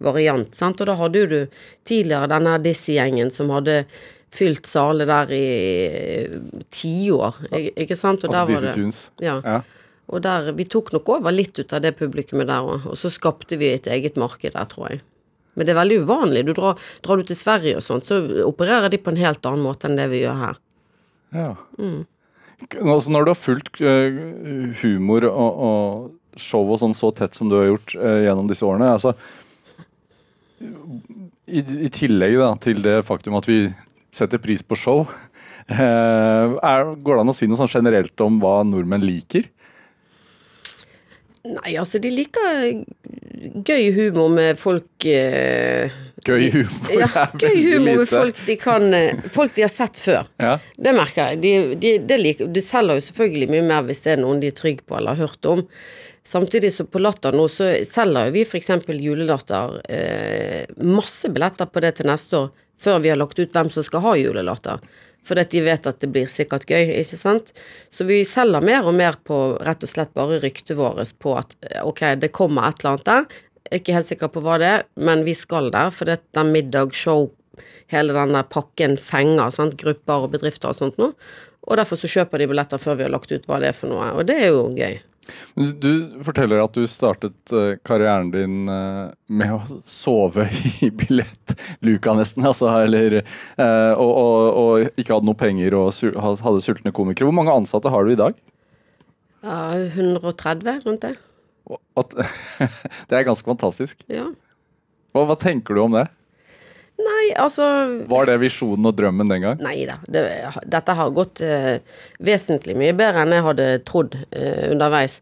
variant. Sant? Og da hadde jo du tidligere denne Dizzie-gjengen som hadde fylt saler der i eh, tiår, ikke sant? Og Altså Dizzie Tunes. Ja. Ja. Og der, vi tok nok over litt ut av det publikummet der òg, og så skapte vi et eget marked der, tror jeg. Men det er veldig uvanlig. Du drar, drar du til Sverige og sånt, så opererer de på en helt annen måte enn det vi gjør her. Ja. Mm. Altså, når du har fulgt eh, humor og, og show og sånn så tett som du har gjort eh, gjennom disse årene altså, i, I tillegg da, til det faktum at vi setter pris på show, [LAUGHS] eh, er, går det an å si noe sånn generelt om hva nordmenn liker? Nei, altså, de liker gøy humor med folk eh, Gøy humor Ja, gøy humor med folk de kan eh, Folk de har sett før. Ja. Det merker jeg. De, de, de, liker, de selger jo selvfølgelig mye mer hvis det er noen de er trygge på eller har hørt om. Samtidig så på Latter nå så selger jo vi f.eks. Julelatter eh, masse billetter på det til neste år, før vi har lagt ut hvem som skal ha julelåter. Fordi de vet at det blir sikkert gøy, ikke sant. Så vi selger mer og mer på rett og slett bare ryktet vårt på at ok, det kommer et eller annet der. Er ikke helt sikker på hva det er, men vi skal der, for det er middagshow, hele denne pakken fenger, sant? grupper og bedrifter og sånt noe. Og derfor så kjøper de billetter før vi har lagt ut hva det er for noe, og det er jo gøy. Du forteller at du startet eh, karrieren din eh, med å sove [LAUGHS] i billettluka, nesten. Altså, eller, eh, og, og, og ikke hadde noe penger og hadde sultne komikere. Hvor mange ansatte har du i dag? Ja, 130 rundt det. At, [LAUGHS] det er ganske fantastisk. Ja. Hva, hva tenker du om det? Nei, altså Var det visjonen og drømmen den gang? Nei da. Det, dette har gått eh, vesentlig mye bedre enn jeg hadde trodd eh, underveis.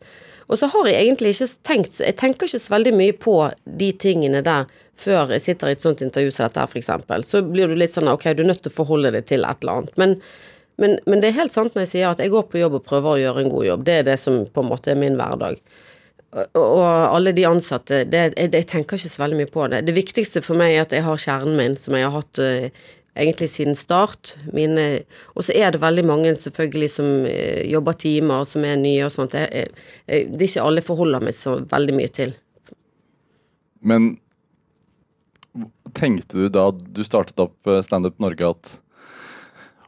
Og så har jeg egentlig ikke tenkt Jeg tenker ikke så veldig mye på de tingene der før jeg sitter i et sånt intervju som dette her, f.eks. Så blir du litt sånn ok, du er nødt til å forholde deg til et eller annet. Men, men, men det er helt sant når jeg sier at jeg går på jobb og prøver å gjøre en god jobb. Det er det som på en måte er min hverdag. Og, alle de ansatte, det, jeg, jeg tenker ikke så veldig mye på det. Det viktigste for meg er at jeg har kjernen min, som jeg har hatt uh, egentlig siden start. Og så er det veldig mange selvfølgelig som uh, jobber timer, som er nye og sånt. Jeg, jeg, det er ikke alle forholder meg så veldig mye til. Men tenkte du da du startet opp eh, Standup Norge at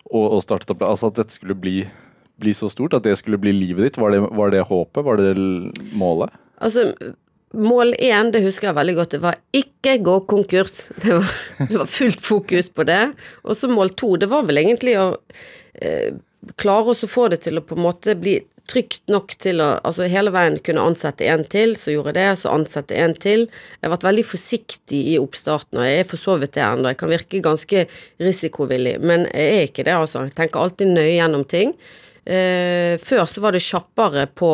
og, og startet opp, altså at dette skulle bli, bli så stort? At det skulle bli livet ditt? Var det, var det håpet? Var det målet? Altså, mål én, det husker jeg veldig godt, det var ikke gå konkurs. [LAUGHS] Det var, det var fullt fokus på det. Og så mål to, det var vel egentlig å eh, klare oss å få det til å på en måte bli trygt nok til å altså hele veien kunne ansette en til, så gjorde jeg det, så ansette en til. Jeg har vært veldig forsiktig i oppstarten, og jeg er for så vidt det ennå. Jeg kan virke ganske risikovillig, men jeg er ikke det, altså. Jeg tenker alltid nøye gjennom ting. Eh, før så var det kjappere på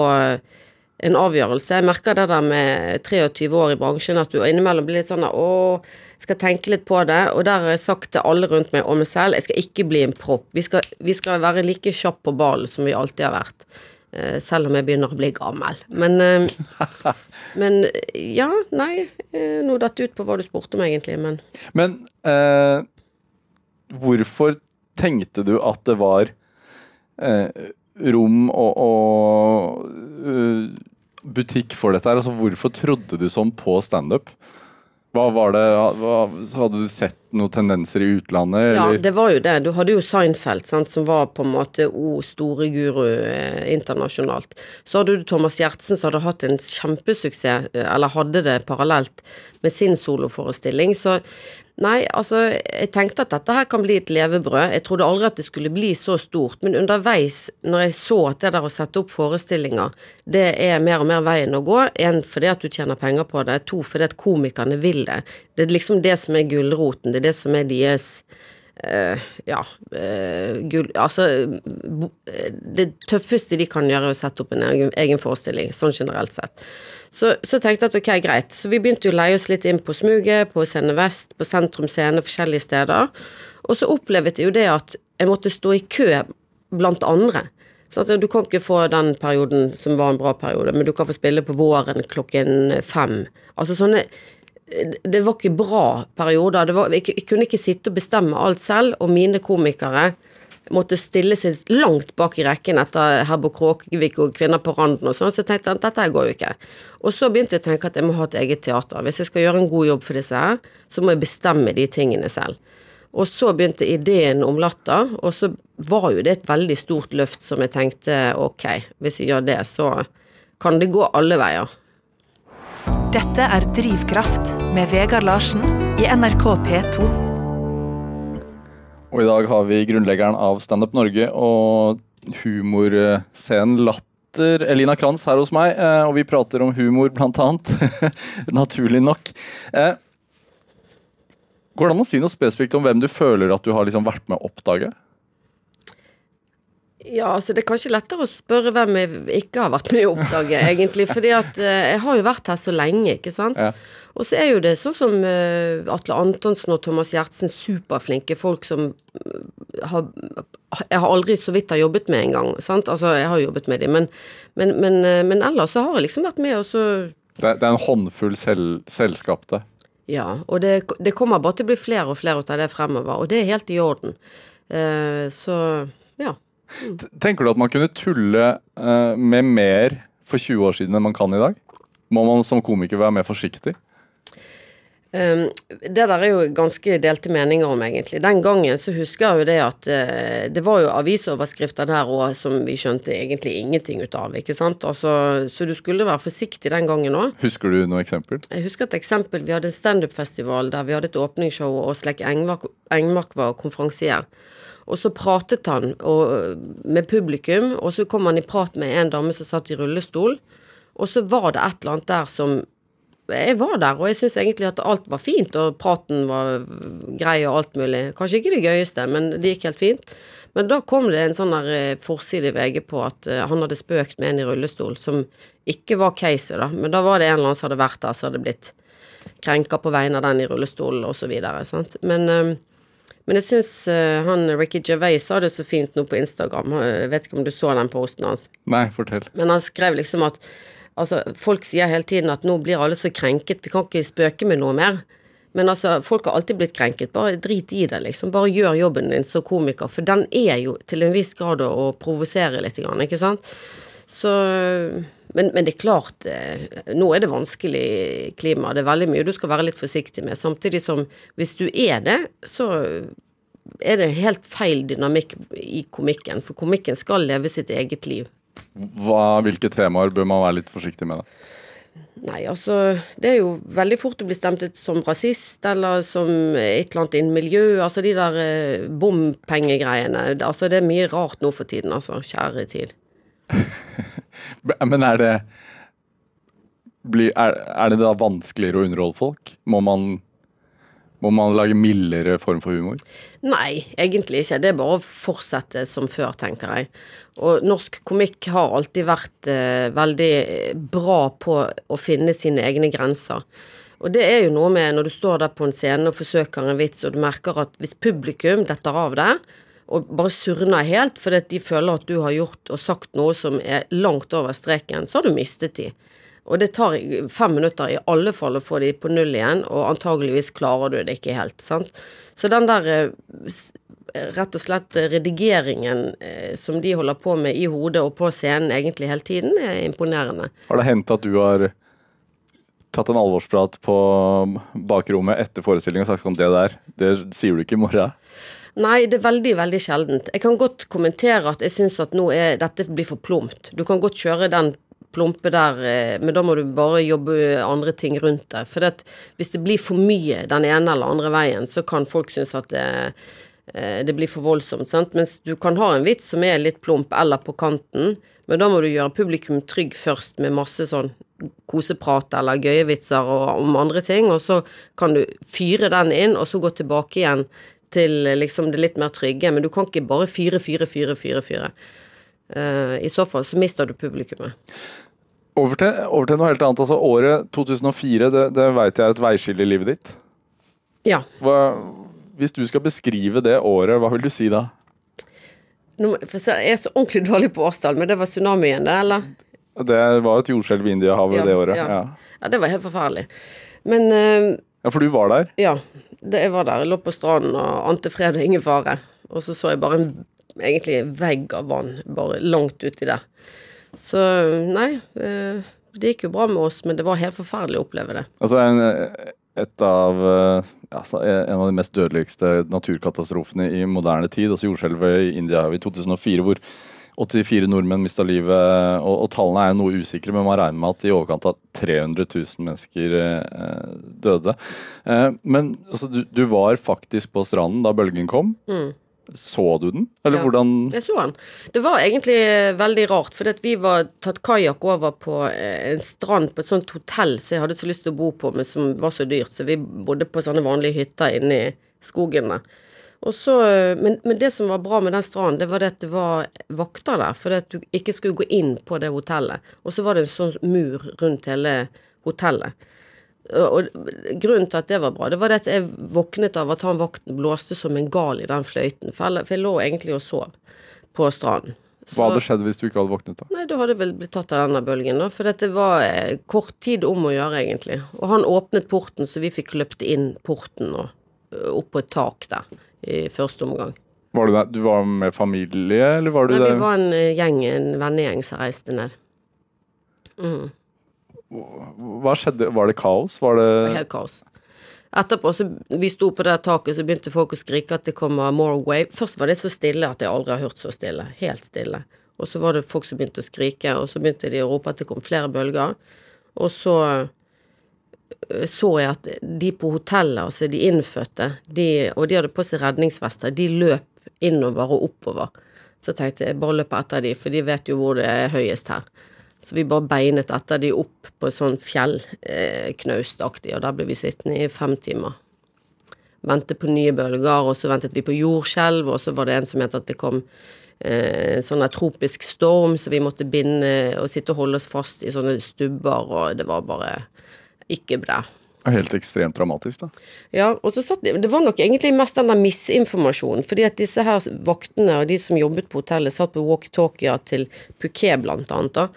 en avgjørelse. Jeg merker det der med 23 år i bransjen, at du innimellom blir litt sånn å, skal tenke litt på det. Og der har jeg sagt til alle rundt meg og meg selv, jeg skal ikke bli en propp. Vi skal, vi skal være like kjapp på ballen som vi alltid har vært. Eh, Selv om jeg begynner å bli gammel. Men, eh, men ja, nei. eh, Nå datt ut på hva du spurte om, egentlig, men Men eh, hvorfor tenkte du at det var eh, rom og, og eh, butikk for dette her? Altså, hvorfor trodde du sånn på standup? Hva var det, hva, Hadde du sett noen tendenser i utlandet? Ja, det var jo det. Du hadde jo Seinfeld, sant, som var på en måte o store guru eh, internasjonalt. Så hadde du Thomas Gjertsen, som hadde hatt en kjempesuksess, eh, eller hadde det parallelt med sin soloforestilling. Så Nei, altså, jeg tenkte at dette her kan bli et levebrød. Jeg trodde aldri at det skulle bli så stort, men underveis, når jeg så at det der å sette opp forestillinger, det er mer og mer veien å gå. En fordi at du tjener penger på det, to fordi at komikerne vil det. Det er liksom det som er gulroten, det er det som er deres Uh, ja uh, gull, Altså bo, Det tøffeste de kan gjøre, er å sette opp en egen, egen forestilling, sånn generelt sett. Så, så, tenkte jeg at ok, greit. Så vi begynte å leie oss litt inn på Smuget, på Scene Vest, på Sentrum Scene, forskjellige steder. Og så opplevde jeg jo det at jeg måtte stå i kø blant andre. Så du kan ikke få den perioden som var en bra periode, men du kan få spille på våren klokken fem. Altså sånne Det var ikke bra perioder. Var, jeg, jeg kunne ikke sitte og bestemme alt selv, og mine komikere måtte stille seg langt bak i rekken etter Herbo Kråkevik og Kvinner på randen og sånn, så jeg tenkte at dette går jo ikke. Og så begynte jeg å tenke at jeg må ha et eget teater. Hvis jeg skal gjøre en god jobb for disse her, så må jeg bestemme de tingene selv. Og så begynte ideen om Latter, og så var jo det et veldig stort løft som jeg tenkte ok, hvis jeg gjør det, så kan det gå alle veier. Dette er Drivkraft med Vegard Larsen i NRK P2. Og i dag har vi grunnleggeren av Standup Norge og humorscenen Latter, Elina Kranz, her hos meg. Eh, og vi prater om humor, blant annet. [LAUGHS] Naturlig nok. Eh, går det an å si noe spesifikt om hvem du føler at du har liksom vært med å oppdage? Ja, altså Det er kanskje lettere å spørre hvem jeg ikke har vært med å oppdage, egentlig. fordi at eh, jeg har jo vært her så lenge, ikke sant. Ja. Og så er jo det sånn som uh, Atle Antonsen og Thomas Gjertsen, superflinke folk som uh, har Jeg har aldri så vidt har jobbet med engang, sant. Altså, jeg har jobbet med dem, men, men, men, uh, men, ellers så har jeg liksom vært med, og så det, det er en håndfull selv, selskapte? Ja, og det, det, kommer bare til å bli flere og flere av det fremover, og det er helt i orden. så ja. Mm. Tenker du at man kunne tulle med mer for 20 år siden enn man kan i dag? Må man som komiker være mer forsiktig? Um, det der er jo ganske delte meninger om, egentlig. Den gangen så husker jeg jo det at uh, det var jo avisoverskrifter der òg som vi skjønte egentlig ingenting ut av, ikke sant. Altså, så du skulle være forsiktig den gangen òg. Husker du noe eksempel? Jeg husker et eksempel. Vi hadde en standup-festival der vi hadde et åpningsshow, og Slekk Engmark, Engmark var konferansier. Og så pratet han og, med publikum, og så kom han i prat med en dame som satt i rullestol. Og så var det et eller annet der som jeg var der, og jeg syns egentlig at alt var fint, og praten var grei og alt mulig. Kanskje ikke det gøyeste, men det gikk helt fint. Men da kom det en sånn der eh, forside i VG på at uh, han hadde spøkt med en i rullestol, som ikke var caset, da. Men da var det en eller annen som hadde vært der, som hadde blitt krenka på vegne av den i rullestolen. Sant? Men, uh, men jeg syns han Ricky Gervais sa det så fint nå på Instagram. Jeg vet ikke om du så den posten hans? Nei, fortell. Men han skrev liksom at Altså, folk sier hele tiden at nå blir alle så krenket, vi kan ikke spøke med noe mer. Men altså, folk har alltid blitt krenket. Bare drit i det, liksom. Bare gjør jobben din som komiker, for den er jo til en viss grad å provosere litt, ikke sant. Så men, men, det er klart, eh, nå er det vanskelig klima. Det er veldig mye du skal være litt forsiktig med. Samtidig som hvis du er det, så er det helt feil dynamikk i komikken. For komikken skal leve sitt eget liv. Hva, hvilke temaer bør man være litt forsiktig med? da? Nei, altså Det er jo veldig fort å bli stemt ut som rasist eller som et eller annet innen miljø. Altså de der eh, bompengegreiene. Altså det er mye rart nå for tiden, altså. Kjære tid. [LAUGHS] Men er det er, er, det da vanskeligere å underholde folk? Må man må man lage mildere form for humor? Nei, egentlig ikke. Det er bare å fortsette som før, tenker jeg. Og norsk komikk har alltid vært eh, veldig bra på å finne sine egne grenser. Og det er jo noe med når du står der på en scene og forsøker en vits, og du merker at hvis publikum detter av det, og bare surner helt fordi de føler at du har gjort og sagt noe som er langt over streken, så har du mistet de. Og det tar fem minutter i alle fall å få de på null igjen, og antageligvis klarer du det ikke helt. sant? Så den der eh, rett og slett redigeringen eh, som de holder på med i hodet og på scenen egentlig hele tiden, er imponerende. Har det hendt at du har tatt en alvorsprat på bakrommet etter forestillingen og sagt sånn det der, det sier du ikke i morgen? Nei, det er veldig, veldig sjeldent. Jeg kan godt kommentere at jeg syns at nå er dette blir for plomt. Du kan godt kjøre den plumpe der, eh, men da må du bare jobbe andre ting rundt det. For det, hvis det blir for mye den ene eller andre veien, så kan folk synes at det, eh, det blir for voldsomt. Sant? Mens du kan ha en vits som er litt plump eller på kanten, men da må du gjøre publikum trygg først med masse sånn koseprat eller gøye vitser og, om andre ting, og så kan du fyre den inn, og så gå tilbake igjen til eh, liksom det litt mer trygge. Men du kan ikke bare fyre, fyre, fyre, fyre. fyre. Eh, I så fall så mister du publikummet. Over til, over til noe helt annet. altså Året 2004, det, det veit jeg er et veiskille i livet ditt. Ja. Hva, hvis du skal beskrive det året, hva vil du si da? Nå, for jeg er så ordentlig dårlig på årstall, men det var tsunamien, det, eller? Det var et jordskjelv i Indiahavet Ja, det året. ja. Ja. Ja, det var helt forferdelig. Men uh, ja, for du var der. ja, det, jeg var der. Jeg lå på stranden og ante fred og ingen fare. Og så så jeg bare en egentlig vegg av vann bare langt uti der. Så nei, eh, det gikk jo bra med oss, men det var helt forferdelig å oppleve det. Altså en, et av, eh, altså, en av de mest dødeligste naturkatastrofene i moderne tid. Altså jordskjelvet i India i 2004, hvor 84 nordmenn mista livet. Og, og tallene er jo noe usikre, men man regner med at i overkant av 300 000 mennesker eh, døde. Eh, men altså, du, du var faktisk på stranden da bølgen kom. Så du den? Eller Ja. hvordan Jeg så den. Det var egentlig veldig rart, fordi vi var tatt kajakk over på eh, en strand på et sånt hotell som jeg hadde så lyst til å bo på, men som var så dyrt, så vi bodde på sånne vanlige hytter inne i skogen der. Så, eh, men, men det som var bra med den stranden, det var det at det var vakter der, for at du ikke skulle gå inn på det hotellet. Og så var det en sånn mur rundt hele hotellet. Og grunnen til at det var bra, det var det at jeg våknet av at han vakten blåste som en gal i den fløyten. For jeg, for jeg lå egentlig og sov på stranden. Så- Hva hadde skjedd hvis du ikke hadde våknet da? Nei, da hadde jeg vel blitt tatt av denne bølgen, da. For dette var eh, kort tid om å gjøre, egentlig. Og han åpnet porten, så vi fikk løpt inn porten og opp på et tak der i første omgang. Var du, der, du var med familie, eller var du Nei, der? vi var en eh, gjeng, en vennegjeng som reiste ned. Hva skjedde? Var det kaos? Var det helt kaos. Etterpå, så vi sto på det taket, så begynte folk å skrike at det kommer more wave. Først var det så stille at jeg aldri har hørt så stille. Helt stille. Og så var det folk som begynte å skrike, og så begynte de å rope at det kom flere bølger. Og så øh, så jeg at de på hotellet, altså de innfødte, de, og de hadde på seg redningsvester, de løp innover og oppover. Så tenkte jeg bare løp etter de, for de vet jo hvor det er høyest her. Så vi bare beinet etter de opp på et sånn fjellknaustaktig, og der ble vi sittende i fem timer. Vente på nye bølger, og så ventet vi på jordskjelv, og så var det en som mente at det kom eh, en sånn tropisk storm, så vi måtte binde og sitte og holde oss fast i sånne stubber, og det var bare ikke bra. helt ekstremt dramatisk, da? Ja, og så satt de, Det var nok egentlig mest den der misinformasjonen. Fordi at disse her vaktene og de som jobbet på hotellet, satt på walkietalkier til Phuket blant annet, da.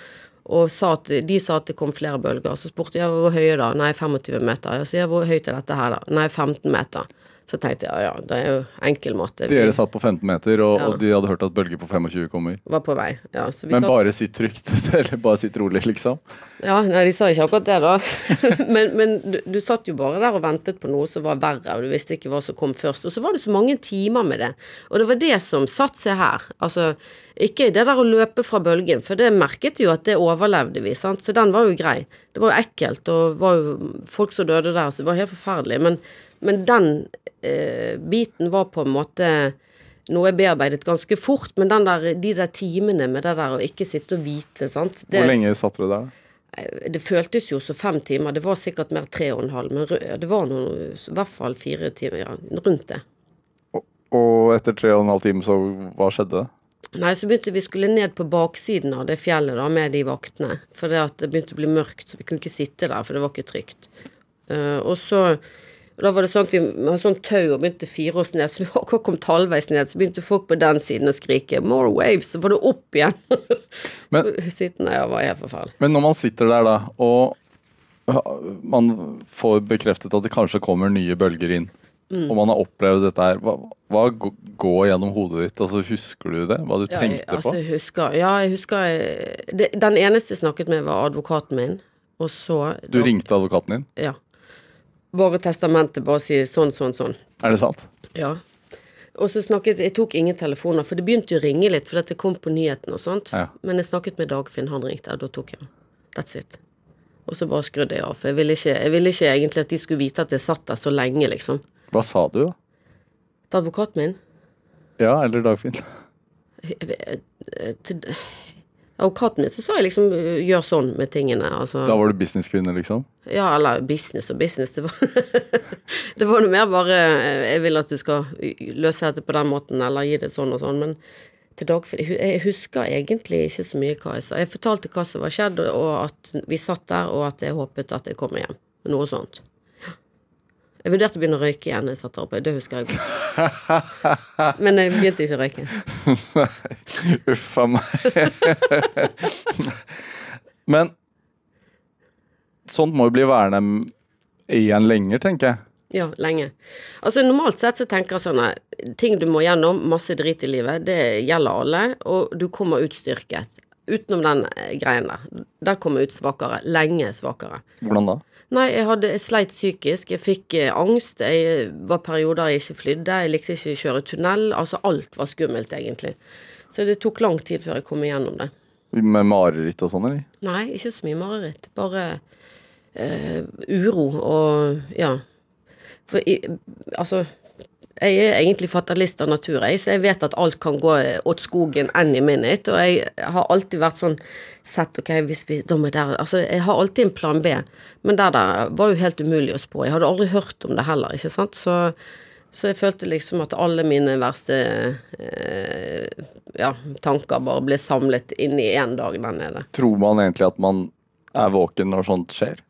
Og sa at, de sa at det kom flere bølger. Så spurte jeg hvor høye da? Nei, 25 meter. Jeg sier hvor høyt er dette her, da? Nei, 15 meter. Så tenkte jeg ja, ja, det er jo enkel måte. Dere satt på 15 meter, og, Ja. og de hadde hørt at bølger på 25 kommer. var på vei. Ja, så vi Men så... bare sitt trygt, [LAUGHS] eller bare sitt rolig, liksom. Ja, nei, de sa ikke akkurat det, da. [LAUGHS] men men du, du satt jo bare der og ventet på noe som var verre, og du visste ikke hva som kom først. Og så var det så mange timer med det. Og det var det som satte seg her. Altså, ikke det der å løpe fra bølgen, for det merket jo at det overlevde vi, sant. Så den var jo grei. Det var jo ekkelt, og var jo folk som døde der, så det var helt forferdelig. Men, men den eh, biten var på en måte noe jeg bearbeidet ganske fort, men der, de der timene med det der å ikke sitte og vite, sant. Det, Hvor lenge satt dere der? det føltes jo som fem timer. Det var sikkert mer tre og en halv, men det var noe, i hvert fall fire timer, ja, rundt det. Og etter tre og en halv time, så hva skjedde? Nei, så begynte vi skulle ned på baksiden av det fjellet da, med de vaktene. For det, det begynte å bli mørkt, så vi kunne ikke sitte der, for det var ikke trygt. Uh, og så og Da var det sånn at vi med sånn tau og begynte å fire oss ned, så vi akkurat [LAUGHS] kom halvveis ned, så begynte folk på den siden å skrike 'more waves', så var det opp igjen. [LAUGHS] Men- så sittende, ja, var helt forferdelig. Men når man sitter der, da, og man får bekreftet at det kanskje kommer nye bølger inn, Mm. og man har opplevd dette her, hva, hva går gjennom hodet ditt? Altså, Husker du det? Hva du Ja, jeg, altså, på? jeg husker, ja, jeg husker jeg, det, Den eneste jeg snakket med, var advokaten min. Og så Du ringte advokaten din? Ja. Bare testamentet, bare si sånn, sånn, sånn. Er det sant? Ja. Og så snakket Jeg tok ingen telefoner, for det begynte jo å ringe litt, for dette kom på nyhetene og sånt. Ja. Men jeg snakket med Dagfinn, han ringte, og da tok jeg. That's it. Og så bare skrudde jeg av. For jeg ville, ikke, jeg ville ikke egentlig at de skulle vite at jeg satt der så lenge, liksom. Hva sa du, da? Til advokaten min Ja, eller Dagfinn? til Advokaten min så sa jeg liksom gjør sånn med tingene. Altså. Da var du businesskvinne, liksom? Ja, eller business og business. Det var, [LAUGHS] det var noe mer bare eh, Jeg vil at du skal løse dette på den måten, eller gi det sånn og sånn. Men til Dagfinn Jeg husker egentlig ikke så mye hva jeg sa. Jeg fortalte hva som var skjedd, og at vi satt der, og at jeg håpet at jeg kommer hjem. Noe sånt. Jeg vurderte å begynne å røyke igjen. Jeg satt der oppe, Det husker jeg godt. Men jeg begynte ikke å røyke. Uff a meg. Men sånt må jo bli værende igjen lenger, tenker jeg. Ja, lenge. Altså Normalt sett så tenker jeg sånn at ting du må gjennom, masse drit i livet, det gjelder alle, og du kommer ut styrket. Utenom den eh, greien der. Der kommer jeg ut svakere. Lenge svakere. Hvordan da? Nei, jeg, hadde, jeg sleit psykisk. Jeg fikk eh, angst. Jeg var perioder jeg ikke flydde. Jeg likte ikke å kjøre tunnel. Altså alt var skummelt, egentlig. Så det tok lang tid før jeg kom igjennom det. Med mareritt og sånn, eller? Nei, ikke så mye mareritt. Bare eh, uro og ja. For i, altså Jeg er egentlig fatalist av natur, jeg, så jeg vet at alt kan gå åt skogen any minute. Og jeg har alltid vært sånn sett ok, hvis vi da må der Altså, jeg har alltid en plan B, men der der var jo helt umulig å spå. Jeg hadde aldri hørt om det heller, ikke sant. Så, så jeg følte liksom at alle mine verste eh, ja, tanker bare ble samlet inn i én dag der nede. Tror man egentlig at man er våken når sånt skjer?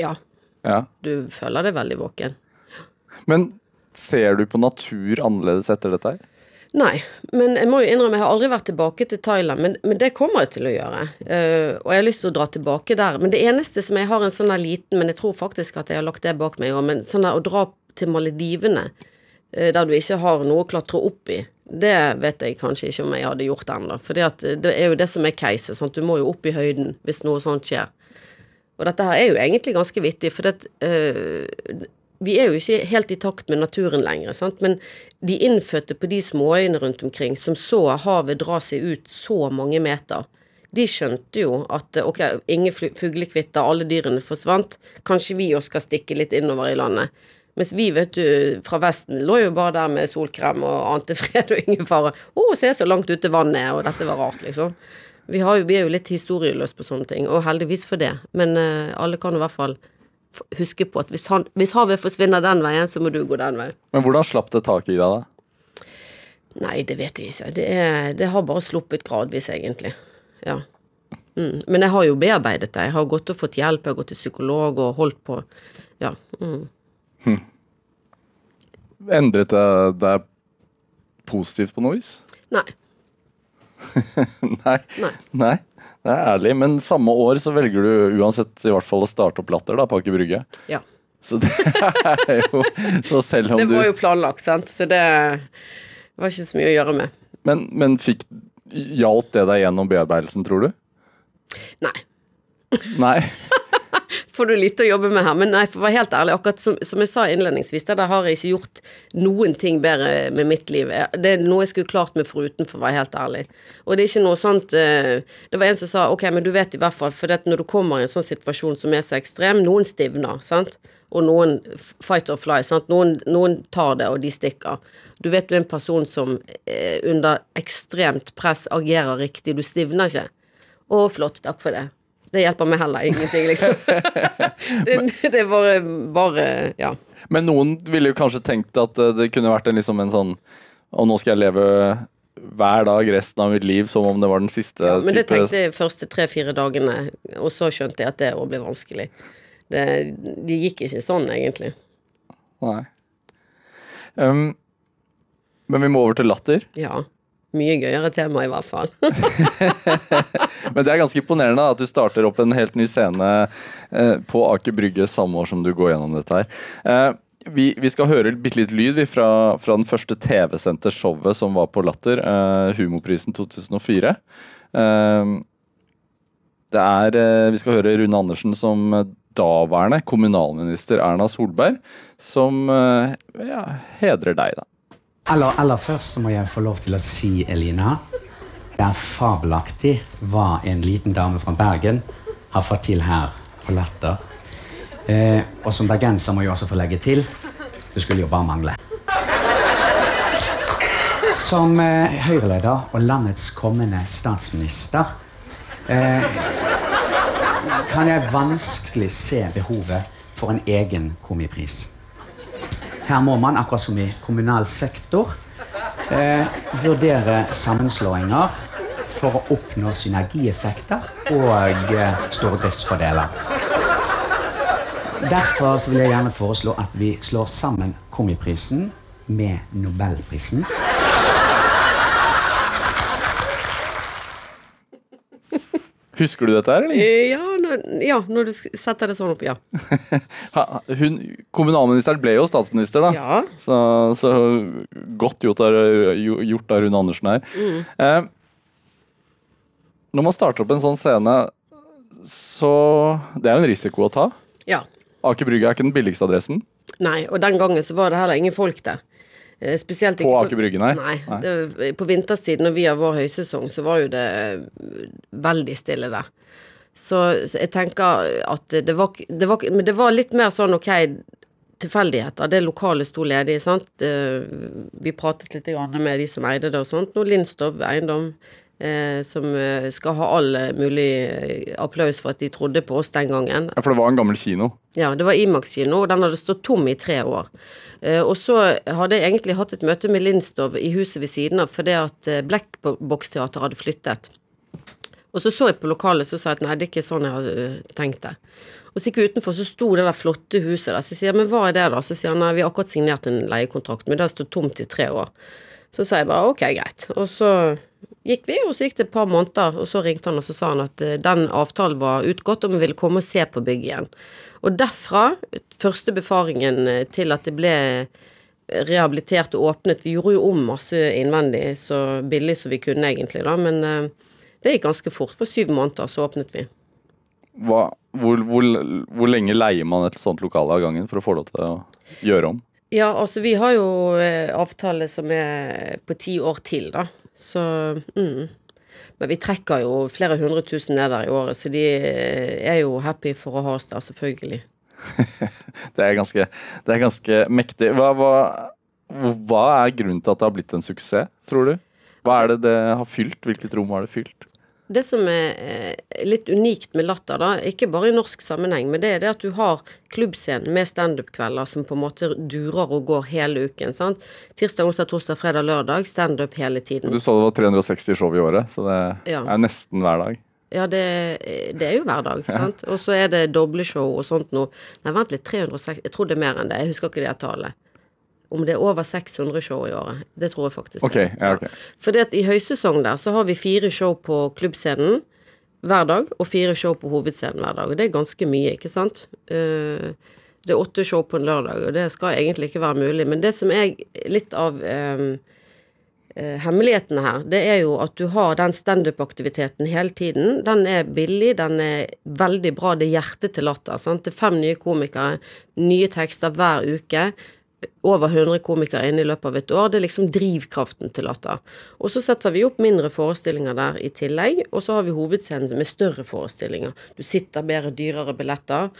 Ja, Ja. du føler deg veldig våken. Men ser du på natur annerledes etter dette her? Nei, men jeg må jo innrømme, jeg har aldri vært tilbake til Thailand, men, men det kommer jeg til å gjøre. Uh, og jeg har lyst til å dra tilbake der. Men det eneste som jeg har en sånn her liten, men jeg tror faktisk at jeg har lagt det bak meg òg, men sånn her å dra til Maledivene, uh, der du ikke har noe å klatre opp i, det vet jeg kanskje ikke om jeg hadde gjort ennå. For det er jo det som er caset, sant. Du må jo opp i høyden hvis noe sånt skjer. Og dette her er jo egentlig ganske vittig, for det, øh, vi er jo ikke helt i takt med naturen lenger, sant? men de innfødte på de småøyene rundt omkring, som så havet dra seg ut så mange meter, de skjønte jo at ok, ingen fuglekvitter, alle dyrene forsvant, kanskje vi også skal stikke litt innover i landet. Mens vi, vet du, fra Vesten lå jo bare der med solkrem og ante fred og ingen fare. Å, se så langt ute vannet er, og dette var rart, liksom. Vi, jo, vi er jo litt historieløse på sånne ting, og heldigvis for det. Men uh, alle kan i hvert fall huske på at hvis, han, hvis havet forsvinner den veien, så må du gå den veien. Men hvordan slapp det taket i deg, da? Nei, det vet jeg ikke. Det, er, det har bare sluppet gradvis, egentlig. Ja. Mm. Men jeg har jo bearbeidet det. Jeg har gått og fått hjelp, jeg har gått til psykolog og holdt på. Ja. Mm. Endret det deg positivt på noe vis? Nei. [LAUGHS] Nei. Nei. Nei. Det er ærlig. Men samme år så velger du uansett i hvert fall å starte opp Latter da, på Aker Brygge. Ja. Så det er jo Så selv om Det var jo planlagt, sant, så det var ikke så mye å gjøre med. Men, men fikk Hjalp det deg gjennom bearbeidelsen, tror du? Nei. Nei. [LAUGHS] får du lite å jobbe med her. Men nei, for å være helt ærlig, akkurat som, som jeg sa innledningsvis, der har jeg ikke gjort noen ting bedre med mitt liv. Det er noe jeg skulle klart meg foruten, for å være helt ærlig. Og det er ikke noe sånt eh, Det var en som sa ok, men du vet i hvert fall, for det når du kommer i en sånn situasjon som er så ekstrem, noen stivner, sant, og noen fight or fly, sant, noen, noen tar det, og de stikker. Du vet du er en person som eh, under ekstremt press agerer riktig, du stivner ikke. Å, flott, takk for det. Det hjelper meg heller ingenting, liksom. [LAUGHS] det, det er bare, bare Ja. Men noen ville jo kanskje tenkt at eh, det kunne vært en, liksom en sånn Og nå skal jeg leve hver dag resten av mitt liv som om det var den siste ja men det tenkte jeg første tre-fire dagene, og så skjønte jeg at det òg ble vanskelig. Det, de gikk ikke sånn, egentlig. Nei. Um, men vi må over til latter. Ja. Mye gøyere tema, i hvert fall. [LAUGHS] Men det er ganske imponerende at du starter opp en helt ny scene eh, på Aker Brygge samme år som du går gjennom dette her. Eh, vi, vi skal høre bitte litt lyd fra, fra den første TV-sendte showet som var på Latter, eh, Humorprisen 2004. Eh, det er eh, Vi skal høre Rune Andersen som daværende kommunalminister Erna Solberg, som eh, ja, hedrer deg, da. Aller, aller først må jeg få lov til å si, Elina, det er fabelaktig hva en liten dame fra Bergen har fått til her på Latter. Eh, og som bergenser må jeg også få legge til det skulle jo bare mangle. Som eh, Høyre-leder og landets kommende statsminister eh, kan jeg vanskelig se behovet for en egen komipris. Her må man, akkurat som i kommunal sektor, eh, vurdere sammenslåinger for å oppnå synergieffekter og eh, stordriftsfordeler. Derfor vil jeg gjerne foreslå at vi slår sammen Komiprisen med Nobelprisen. Husker du dette her, eller? Eh, Ja, når, ja, når du setter det sånn opp, ja. [LAUGHS] Hun, kommunalministeren ble jo statsminister, da. Ja. Så, så godt gjort av, Rune Andersen her. Eh, når man starter opp en sånn scene, så Det er jo en risiko å ta. ja. Aker Brygge er ikke den billigste adressen. Nei, og den gangen så var det heller ingen folk der. Eh, Spesielt På Aker Brygge, nei. Nei. Nei. På vinterstid, når vi har vår høysesong, så var jo det veldig stille der. Så, så jeg tenker at det var, det var Men det var litt mer sånn ok tilfeldigheter. Det lokalet sto ledig, sant. Eh, Vi pratet litt med de som eide det og sånt. Nå Lindstov eiendom. Eh, som eh, skal ha all eh, mulig applaus for at de trodde på oss den gangen. Ja, For det var en gammel kino. Ja, det var Imax kino, og den hadde stått tom i tre år. Eh, og så hadde jeg egentlig hatt et møte med Lindstov i huset ved siden av, fordi at Blackbox Teater hadde flyttet. Og så så jeg på lokalet, så sa jeg at nei, det er ikke sånn jeg hadde tenkt det. Og så gikk vi utenfor, så sto det der flotte huset der. Så jeg sier men hva er det da? Så sier han nei, vi har akkurat signert en leiekontrakt, men det har stått tomt i tre år. Så sa jeg bare ok, greit. Og så gikk vi, og så gikk det et par måneder, og så ringte han og så sa han at eh, den avtalen var utgått, og vi ville komme og se på bygget igjen. Og derfra, første befaringen eh, til at det ble rehabilitert og åpnet Vi gjorde jo om masse innvendig, så billig som vi kunne egentlig, da, men eh, det gikk ganske fort. For syv måneder så åpnet vi. Hva, hvor, hvor, hvor lenge leier man et sånt lokale av gangen for å få lov til å gjøre om? Ja, altså vi har jo eh, avtale som er på ti år til, da. Så mm. Men vi trekker jo flere hundre tusen ned der i året, så de er jo happy for å ha oss der, selvfølgelig. [LAUGHS] Det er ganske, det er ganske mektig. Hva, hva, hva er grunnen til at det har blitt en suksess, tror du? Hva er det det har fylt? Hvilket rom har det fylt? Det som er eh, litt unikt med Latter, da, ikke bare i norsk sammenheng, men det er det at du har klubbscenen med standup-kvelder som på en måte durer og går hele uken. sant? Tirsdag, onsdag, torsdag, fredag, lørdag. Standup hele tiden. Du sa det var 360 show i året, så det Ja. er nesten hver dag. Ja, det, det er jo hver dag, sant. Og så er det doble show og sånt noe. Nei, vent litt, 360 Jeg tror det er mer enn det. Jeg husker ikke det tallet. Om det er over 600 show i året. Det tror jeg faktisk. Ok, ja, ok. det at i høysesong der så har vi fire show på klubbscenen hver dag, og fire show på hovedscenen hver dag. Og det er ganske mye, ikke sant? Eh, det er åtte show på en lørdag, og det skal egentlig ikke være mulig. Men det som er litt av um, hemmelighetene her, det er jo at du har den standup-aktiviteten hele tiden. Den er billig, den er veldig bra. Det er hjertet til latter. Sant? Det er fem nye komikere, nye tekster hver uke. Over 100 komikere inne i løpet av et år. Det er liksom drivkraften til Latter. Og så setter vi opp mindre forestillinger der i tillegg, og så har vi hovedscenen med større forestillinger. Du sitter bedre, dyrere billetter.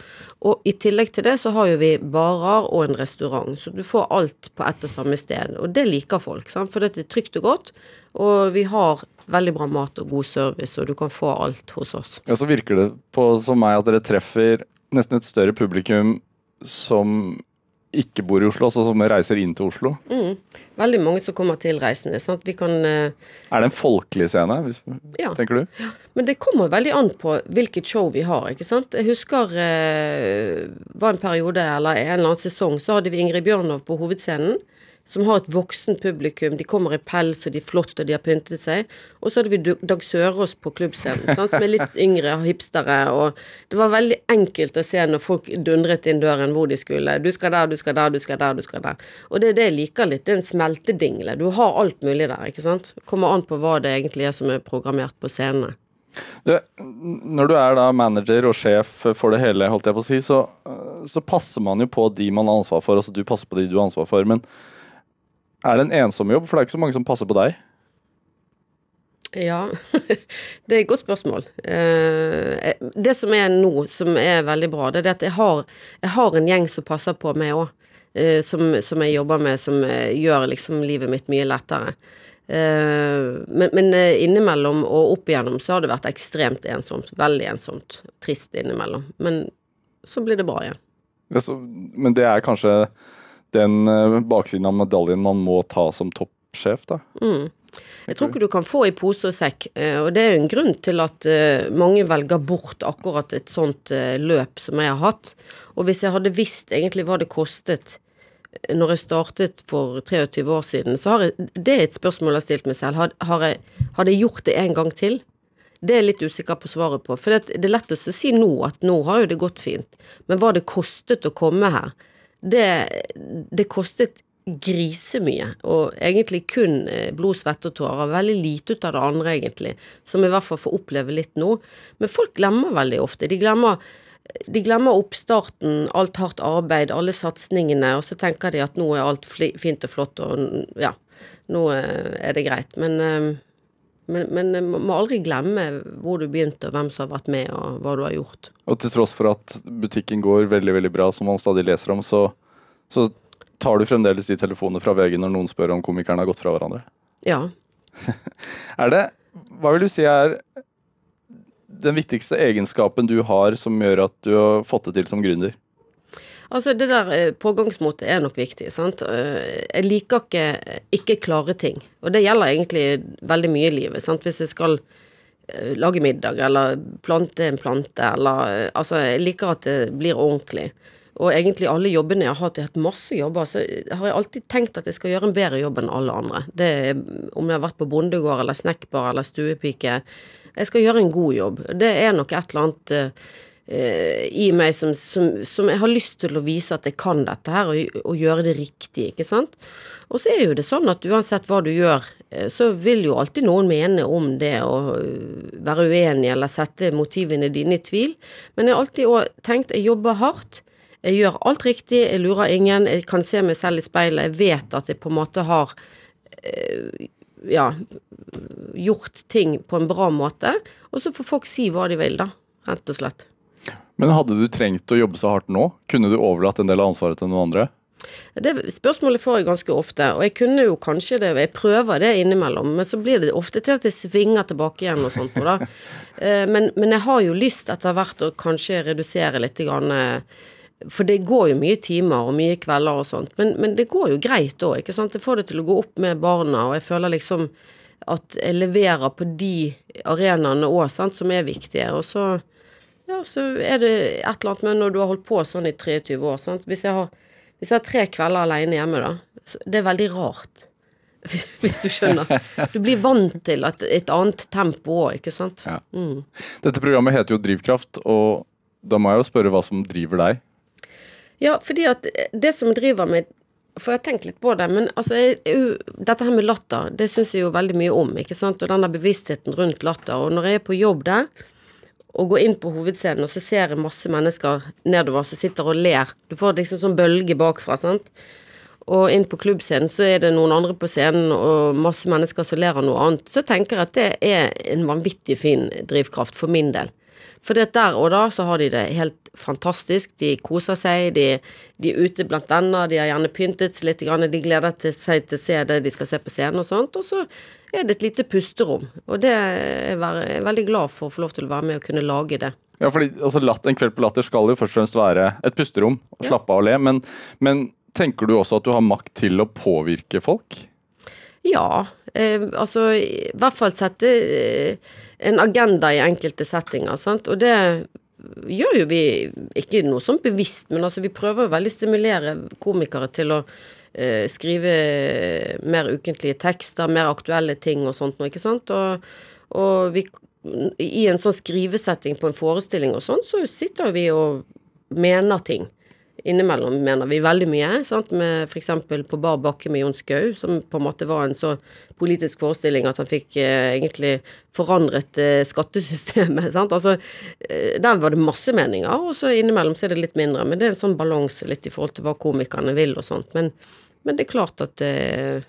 Og i tillegg til det så har jo vi barer og en restaurant, så du får alt på ett og samme sted. Og det liker folk, sant? for det er trygt og godt, og vi har veldig bra mat og god service, og du kan få alt hos oss. Ja, så virker det på som meg at dere treffer nesten et større publikum som ikke bor i Oslo, altså som reiser inn til Oslo. Veldig mange som kommer til reisende. Sant? Vi kan eh, Er det en folkelig scene, hvis, Ja. tenker du? Men det kommer veldig an på hvilket show vi har, ikke sant. Jeg husker eh, var en periode, eller en eller annen sesong, så hadde vi Ingrid Bjørnov på hovedscenen. Som har et voksent publikum. De kommer i pels, og de er flotte, og de har pyntet seg. Og så hadde vi Dag Sørås på klubbscenen, sant? med litt [LAUGHS] yngre hipstere. Og det var veldig enkelt å se når folk dundret inn døren hvor de skulle. Du skal der, du skal der, du skal der, du skal der. Og det er det jeg liker litt. Det er en smeltedingle. Du har alt mulig der, ikke sant. Kommer an på hva det egentlig er som er programmert på scenene. Du, når du er da manager og sjef for det hele, holdt jeg på å si, så, så passer man jo på de man har ansvar for. Altså du passer på de du har ansvar for. Men er det en ensom jobb? For det er ikke så mange som passer på deg. Ja, [LAUGHS] det er et godt spørsmål. Eh, det som er nå, som er veldig bra, det er at jeg har, jeg har en gjeng som passer på meg òg. Som, som jeg jobber med, som eh, gjør liksom livet mitt mye lettere. Eh, Men, men eh, innimellom og opp igjennom så har det vært ekstremt ensomt. Veldig ensomt. Trist innimellom. Men så blir det bra igjen. Er så, men det er kanskje den eh, baksiden av medaljen man må ta som toppsjef, da. Jeg tror ikke du kan få i pose og sekk, eh, og det er jo en grunn til at eh, mange velger bort akkurat et sånt løp som jeg har hatt. Og hvis jeg hadde visst egentlig hva det kostet når jeg startet for 23 år siden, så har jeg Det er et spørsmål jeg har stilt meg selv. Har, har jeg, hadde jeg gjort det en gang til? Det er jeg litt usikker på svaret på. For det, det er lettest å si nå at nå har jo det gått fint. Men hva det kostet å komme her, det, det kostet grisemye. Og egentlig kun eh, blod, svette og tårer. Veldig lite ut av det andre, egentlig. Som i hvert fall får oppleve litt nå. Men folk glemmer veldig ofte. De glemmer de glemmer oppstarten, alt hardt arbeid, alle satsingene, og så tenker de at nå er alt fint og flott, og ja, nå eh, er det greit. Men, eh, men, men eh, man må aldri glemme hvor du begynte, og hvem som har vært med, og hva du har gjort. Og til tross for at butikken går veldig veldig bra, som man stadig leser om, så, så tar du fremdeles de telefonene fra VG når noen spør om komikerne har gått fra hverandre. Ja. [LAUGHS] Er det Hva vil du si er den viktigste egenskapen du har som gjør at du har fått det til som gründer? Altså, det der eh, pågangsmotet er nok viktig, sant. Eh, Jeg liker ikke ikke klare ting. Og det gjelder egentlig veldig mye i livet, sant. Hvis jeg skal eh, lage middag, eller plante en plante, eller eh, Altså, jeg liker at det blir ordentlig. Og egentlig alle jobbene jeg har hatt, jeg har hatt masse jobber, så har jeg alltid tenkt at jeg skal gjøre en bedre jobb enn alle andre. Det om jeg har vært på bondegård eller snekkbar eller stuepike. Jeg skal gjøre en god jobb. Det er nok et eller annet eh, eh, i meg som, som, som jeg har lyst til å vise at jeg kan dette her, og, og gjøre det riktig, ikke sant. Og så er jo det sånn at uansett hva du gjør, eh, så vil jo alltid noen mene om det og øh, være uenig eller sette motivene dine i tvil. Men jeg har alltid også tenkt jeg jobber hardt. Jeg gjør alt riktig, jeg lurer ingen, jeg kan se meg selv i speilet, jeg vet at jeg på en måte har eh, ja, gjort ting på en bra måte, og så får folk si hva de vil, da, rett og slett. Men hadde du trengt å jobbe så hardt nå? Kunne du overlatt en del av ansvaret til noen andre? Det spørsmålet får jeg ganske ofte, og jeg kunne jo kanskje det, jeg prøver det innimellom, men så blir det ofte til at jeg svinger tilbake igjen og sånt på det. [LAUGHS] Eh, Men, men jeg har jo lyst etter hvert å kanskje redusere litt eh, for det går jo mye timer og mye kvelder og sånt, men, men det går jo greit òg, ikke sant. Jeg får det til å gå opp med barna, og jeg føler liksom at jeg leverer på de arenaene òg, sant, som er viktige. Og så, ja, så er det et eller annet med når du har holdt på sånn i 23 år, sant. Hvis jeg har, hvis jeg har tre kvelder alene hjemme, da, det er veldig rart. [LAUGHS] Hvis du skjønner. Du blir vant til et, et annet tempo òg, ikke sant. Ja. Dette programmet heter jo Drivkraft, og da må jeg jo spørre hva som driver deg. Ja, fordi at det som driver meg For jeg har tenkt litt på det, men altså jeg, jeg, Dette her med latter, det syns jeg jo veldig mye om, ikke sant. Og den der bevisstheten rundt latter. Og når jeg er på jobb der, og går inn på hovedscenen, og så ser jeg masse mennesker nedover som sitter og ler Du får liksom sånn bølge bakfra, sant. Og inn på klubbscenen så er det noen andre på scenen, og masse mennesker som ler av noe annet. Så tenker jeg at det er en vanvittig fin drivkraft for min del. For der og da så har de det helt fantastisk. De koser seg, de, de er ute blant venner, de har gjerne pyntet seg litt, de gleder seg til å se det de skal se på scenen og sånt. Og så er det et lite pusterom. Og det er jeg veldig glad for å få lov til å være med og kunne lage det. Ja, fordi altså, latt, En kveld på Latter skal jo først og fremst være et pusterom, og slappe av og le. Men, men tenker du også at du har makt til å påvirke folk? Ja, eh, altså i hvert fall sette eh, en agenda i enkelte settinger, sant. Og det gjør jo vi ikke noe sånn bevisst, men altså vi prøver jo veldig stimulere komikere til å eh, skrive mer ukentlige tekster, mer aktuelle ting og sånt noe, ikke sant. Og, og vi i en sånn skrivesetting på en forestilling og sånn, så sitter vi og mener ting. Innimellom mener vi veldig mye, sant? med f.eks. på bar bakke med Jon Skau, som på en måte var en så politisk forestilling at han fikk eh, egentlig forandret eh, skattesystemet. [LAUGHS] Sant? Altså, eh, der var det masse meninger, og så innimellom så er det litt mindre. Men det er en sånn balanse litt i forhold til hva komikerne vil og sånt. Men, men det er klart at eh,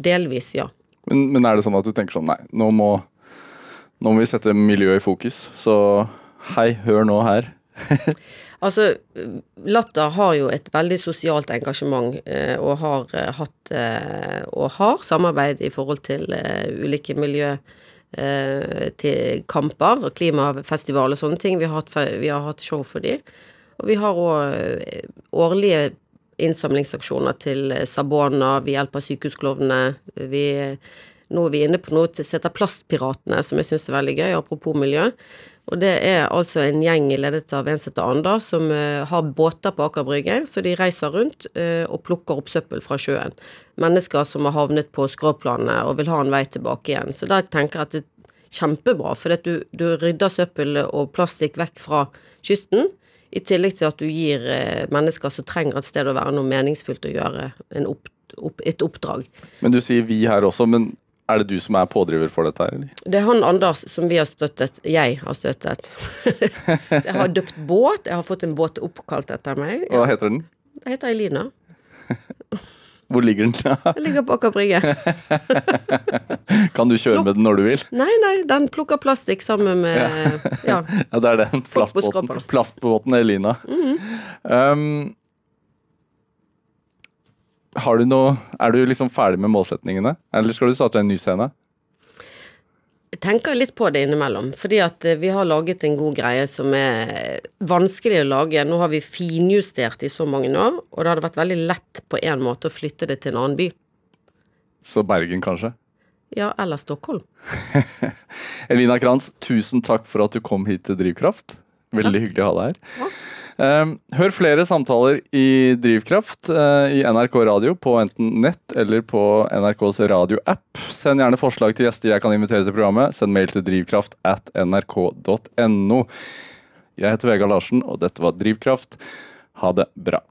delvis, ja. Men, men er det sånn at du tenker sånn nei, nå må, nå må vi sette miljøet i fokus. Så hei, hør nå her. [LAUGHS] Altså, Latter har jo et veldig sosialt engasjement, eh, og har eh, hatt og har samarbeid i forhold til ulike miljø til kamper, klimafestival og sånne ting. Vi har hatt, vi har hatt show for de. Og vi har òg årlige innsamlingsaksjoner til eh, Sabona, vi hjelper sykehusklovnene. Vi, nå er vi inne på noe som heter Plastpiratene, som jeg syns er veldig gøy, apropos miljø. Og det er altså en gjeng ledet av en som heter som eh, har båter på Aker Brygge. Så de reiser rundt eh, og plukker opp søppel fra sjøen. Mennesker som har havnet på skråplanet og vil ha en vei tilbake igjen. Så da tenker jeg at det er kjempebra, for du, du rydder søppel og plastikk vekk fra kysten. I tillegg til at du gir eh, mennesker som trenger et sted å være, noe meningsfullt å gjøre. En opp, opp, et oppdrag. Men du sier vi her også, men er det du som er pådriver for dette her, eller? Det er han Anders som vi har støttet. Jeg har støttet. [LAUGHS] Jeg har døpt båt. Jeg har fått en båt oppkalt etter meg. Hva heter den? Det heter Elina. Hvor ligger den? Den ligger på Aker Brygge. [LAUGHS] kan du kjøre med den når du vil? Nei, nei, den plukker plastikk sammen med Ja. Ja, [LAUGHS] det er den Plastbåten, plastbåten, Elina. Mm Elina. um, har du noe Er du liksom ferdig med målsetningene? Eller skal du starte en ny scene? Tenker litt på det innimellom, fordi at eh, vi har laget en god greie som er vanskelig å lage. Nå har vi finjustert i så mange år, og det hadde vært veldig lett på en måte å flytte det til en annen by. Så Bergen, kanskje? Ja, eller Stockholm. [LAUGHS] Elina Kranz, tusen takk for at du kom hit til Drivkraft. Veldig hyggelig å ha deg her. Um, hør flere samtaler i Drivkraft uh, i NRK Radio på enten nett eller på NRKs radioapp. Send gjerne forslag til gjester jeg kan invitere til programmet. Send mail til drivkraft at nrk.no. Jeg heter Vegard Larsen, og dette var Drivkraft. Ha det bra.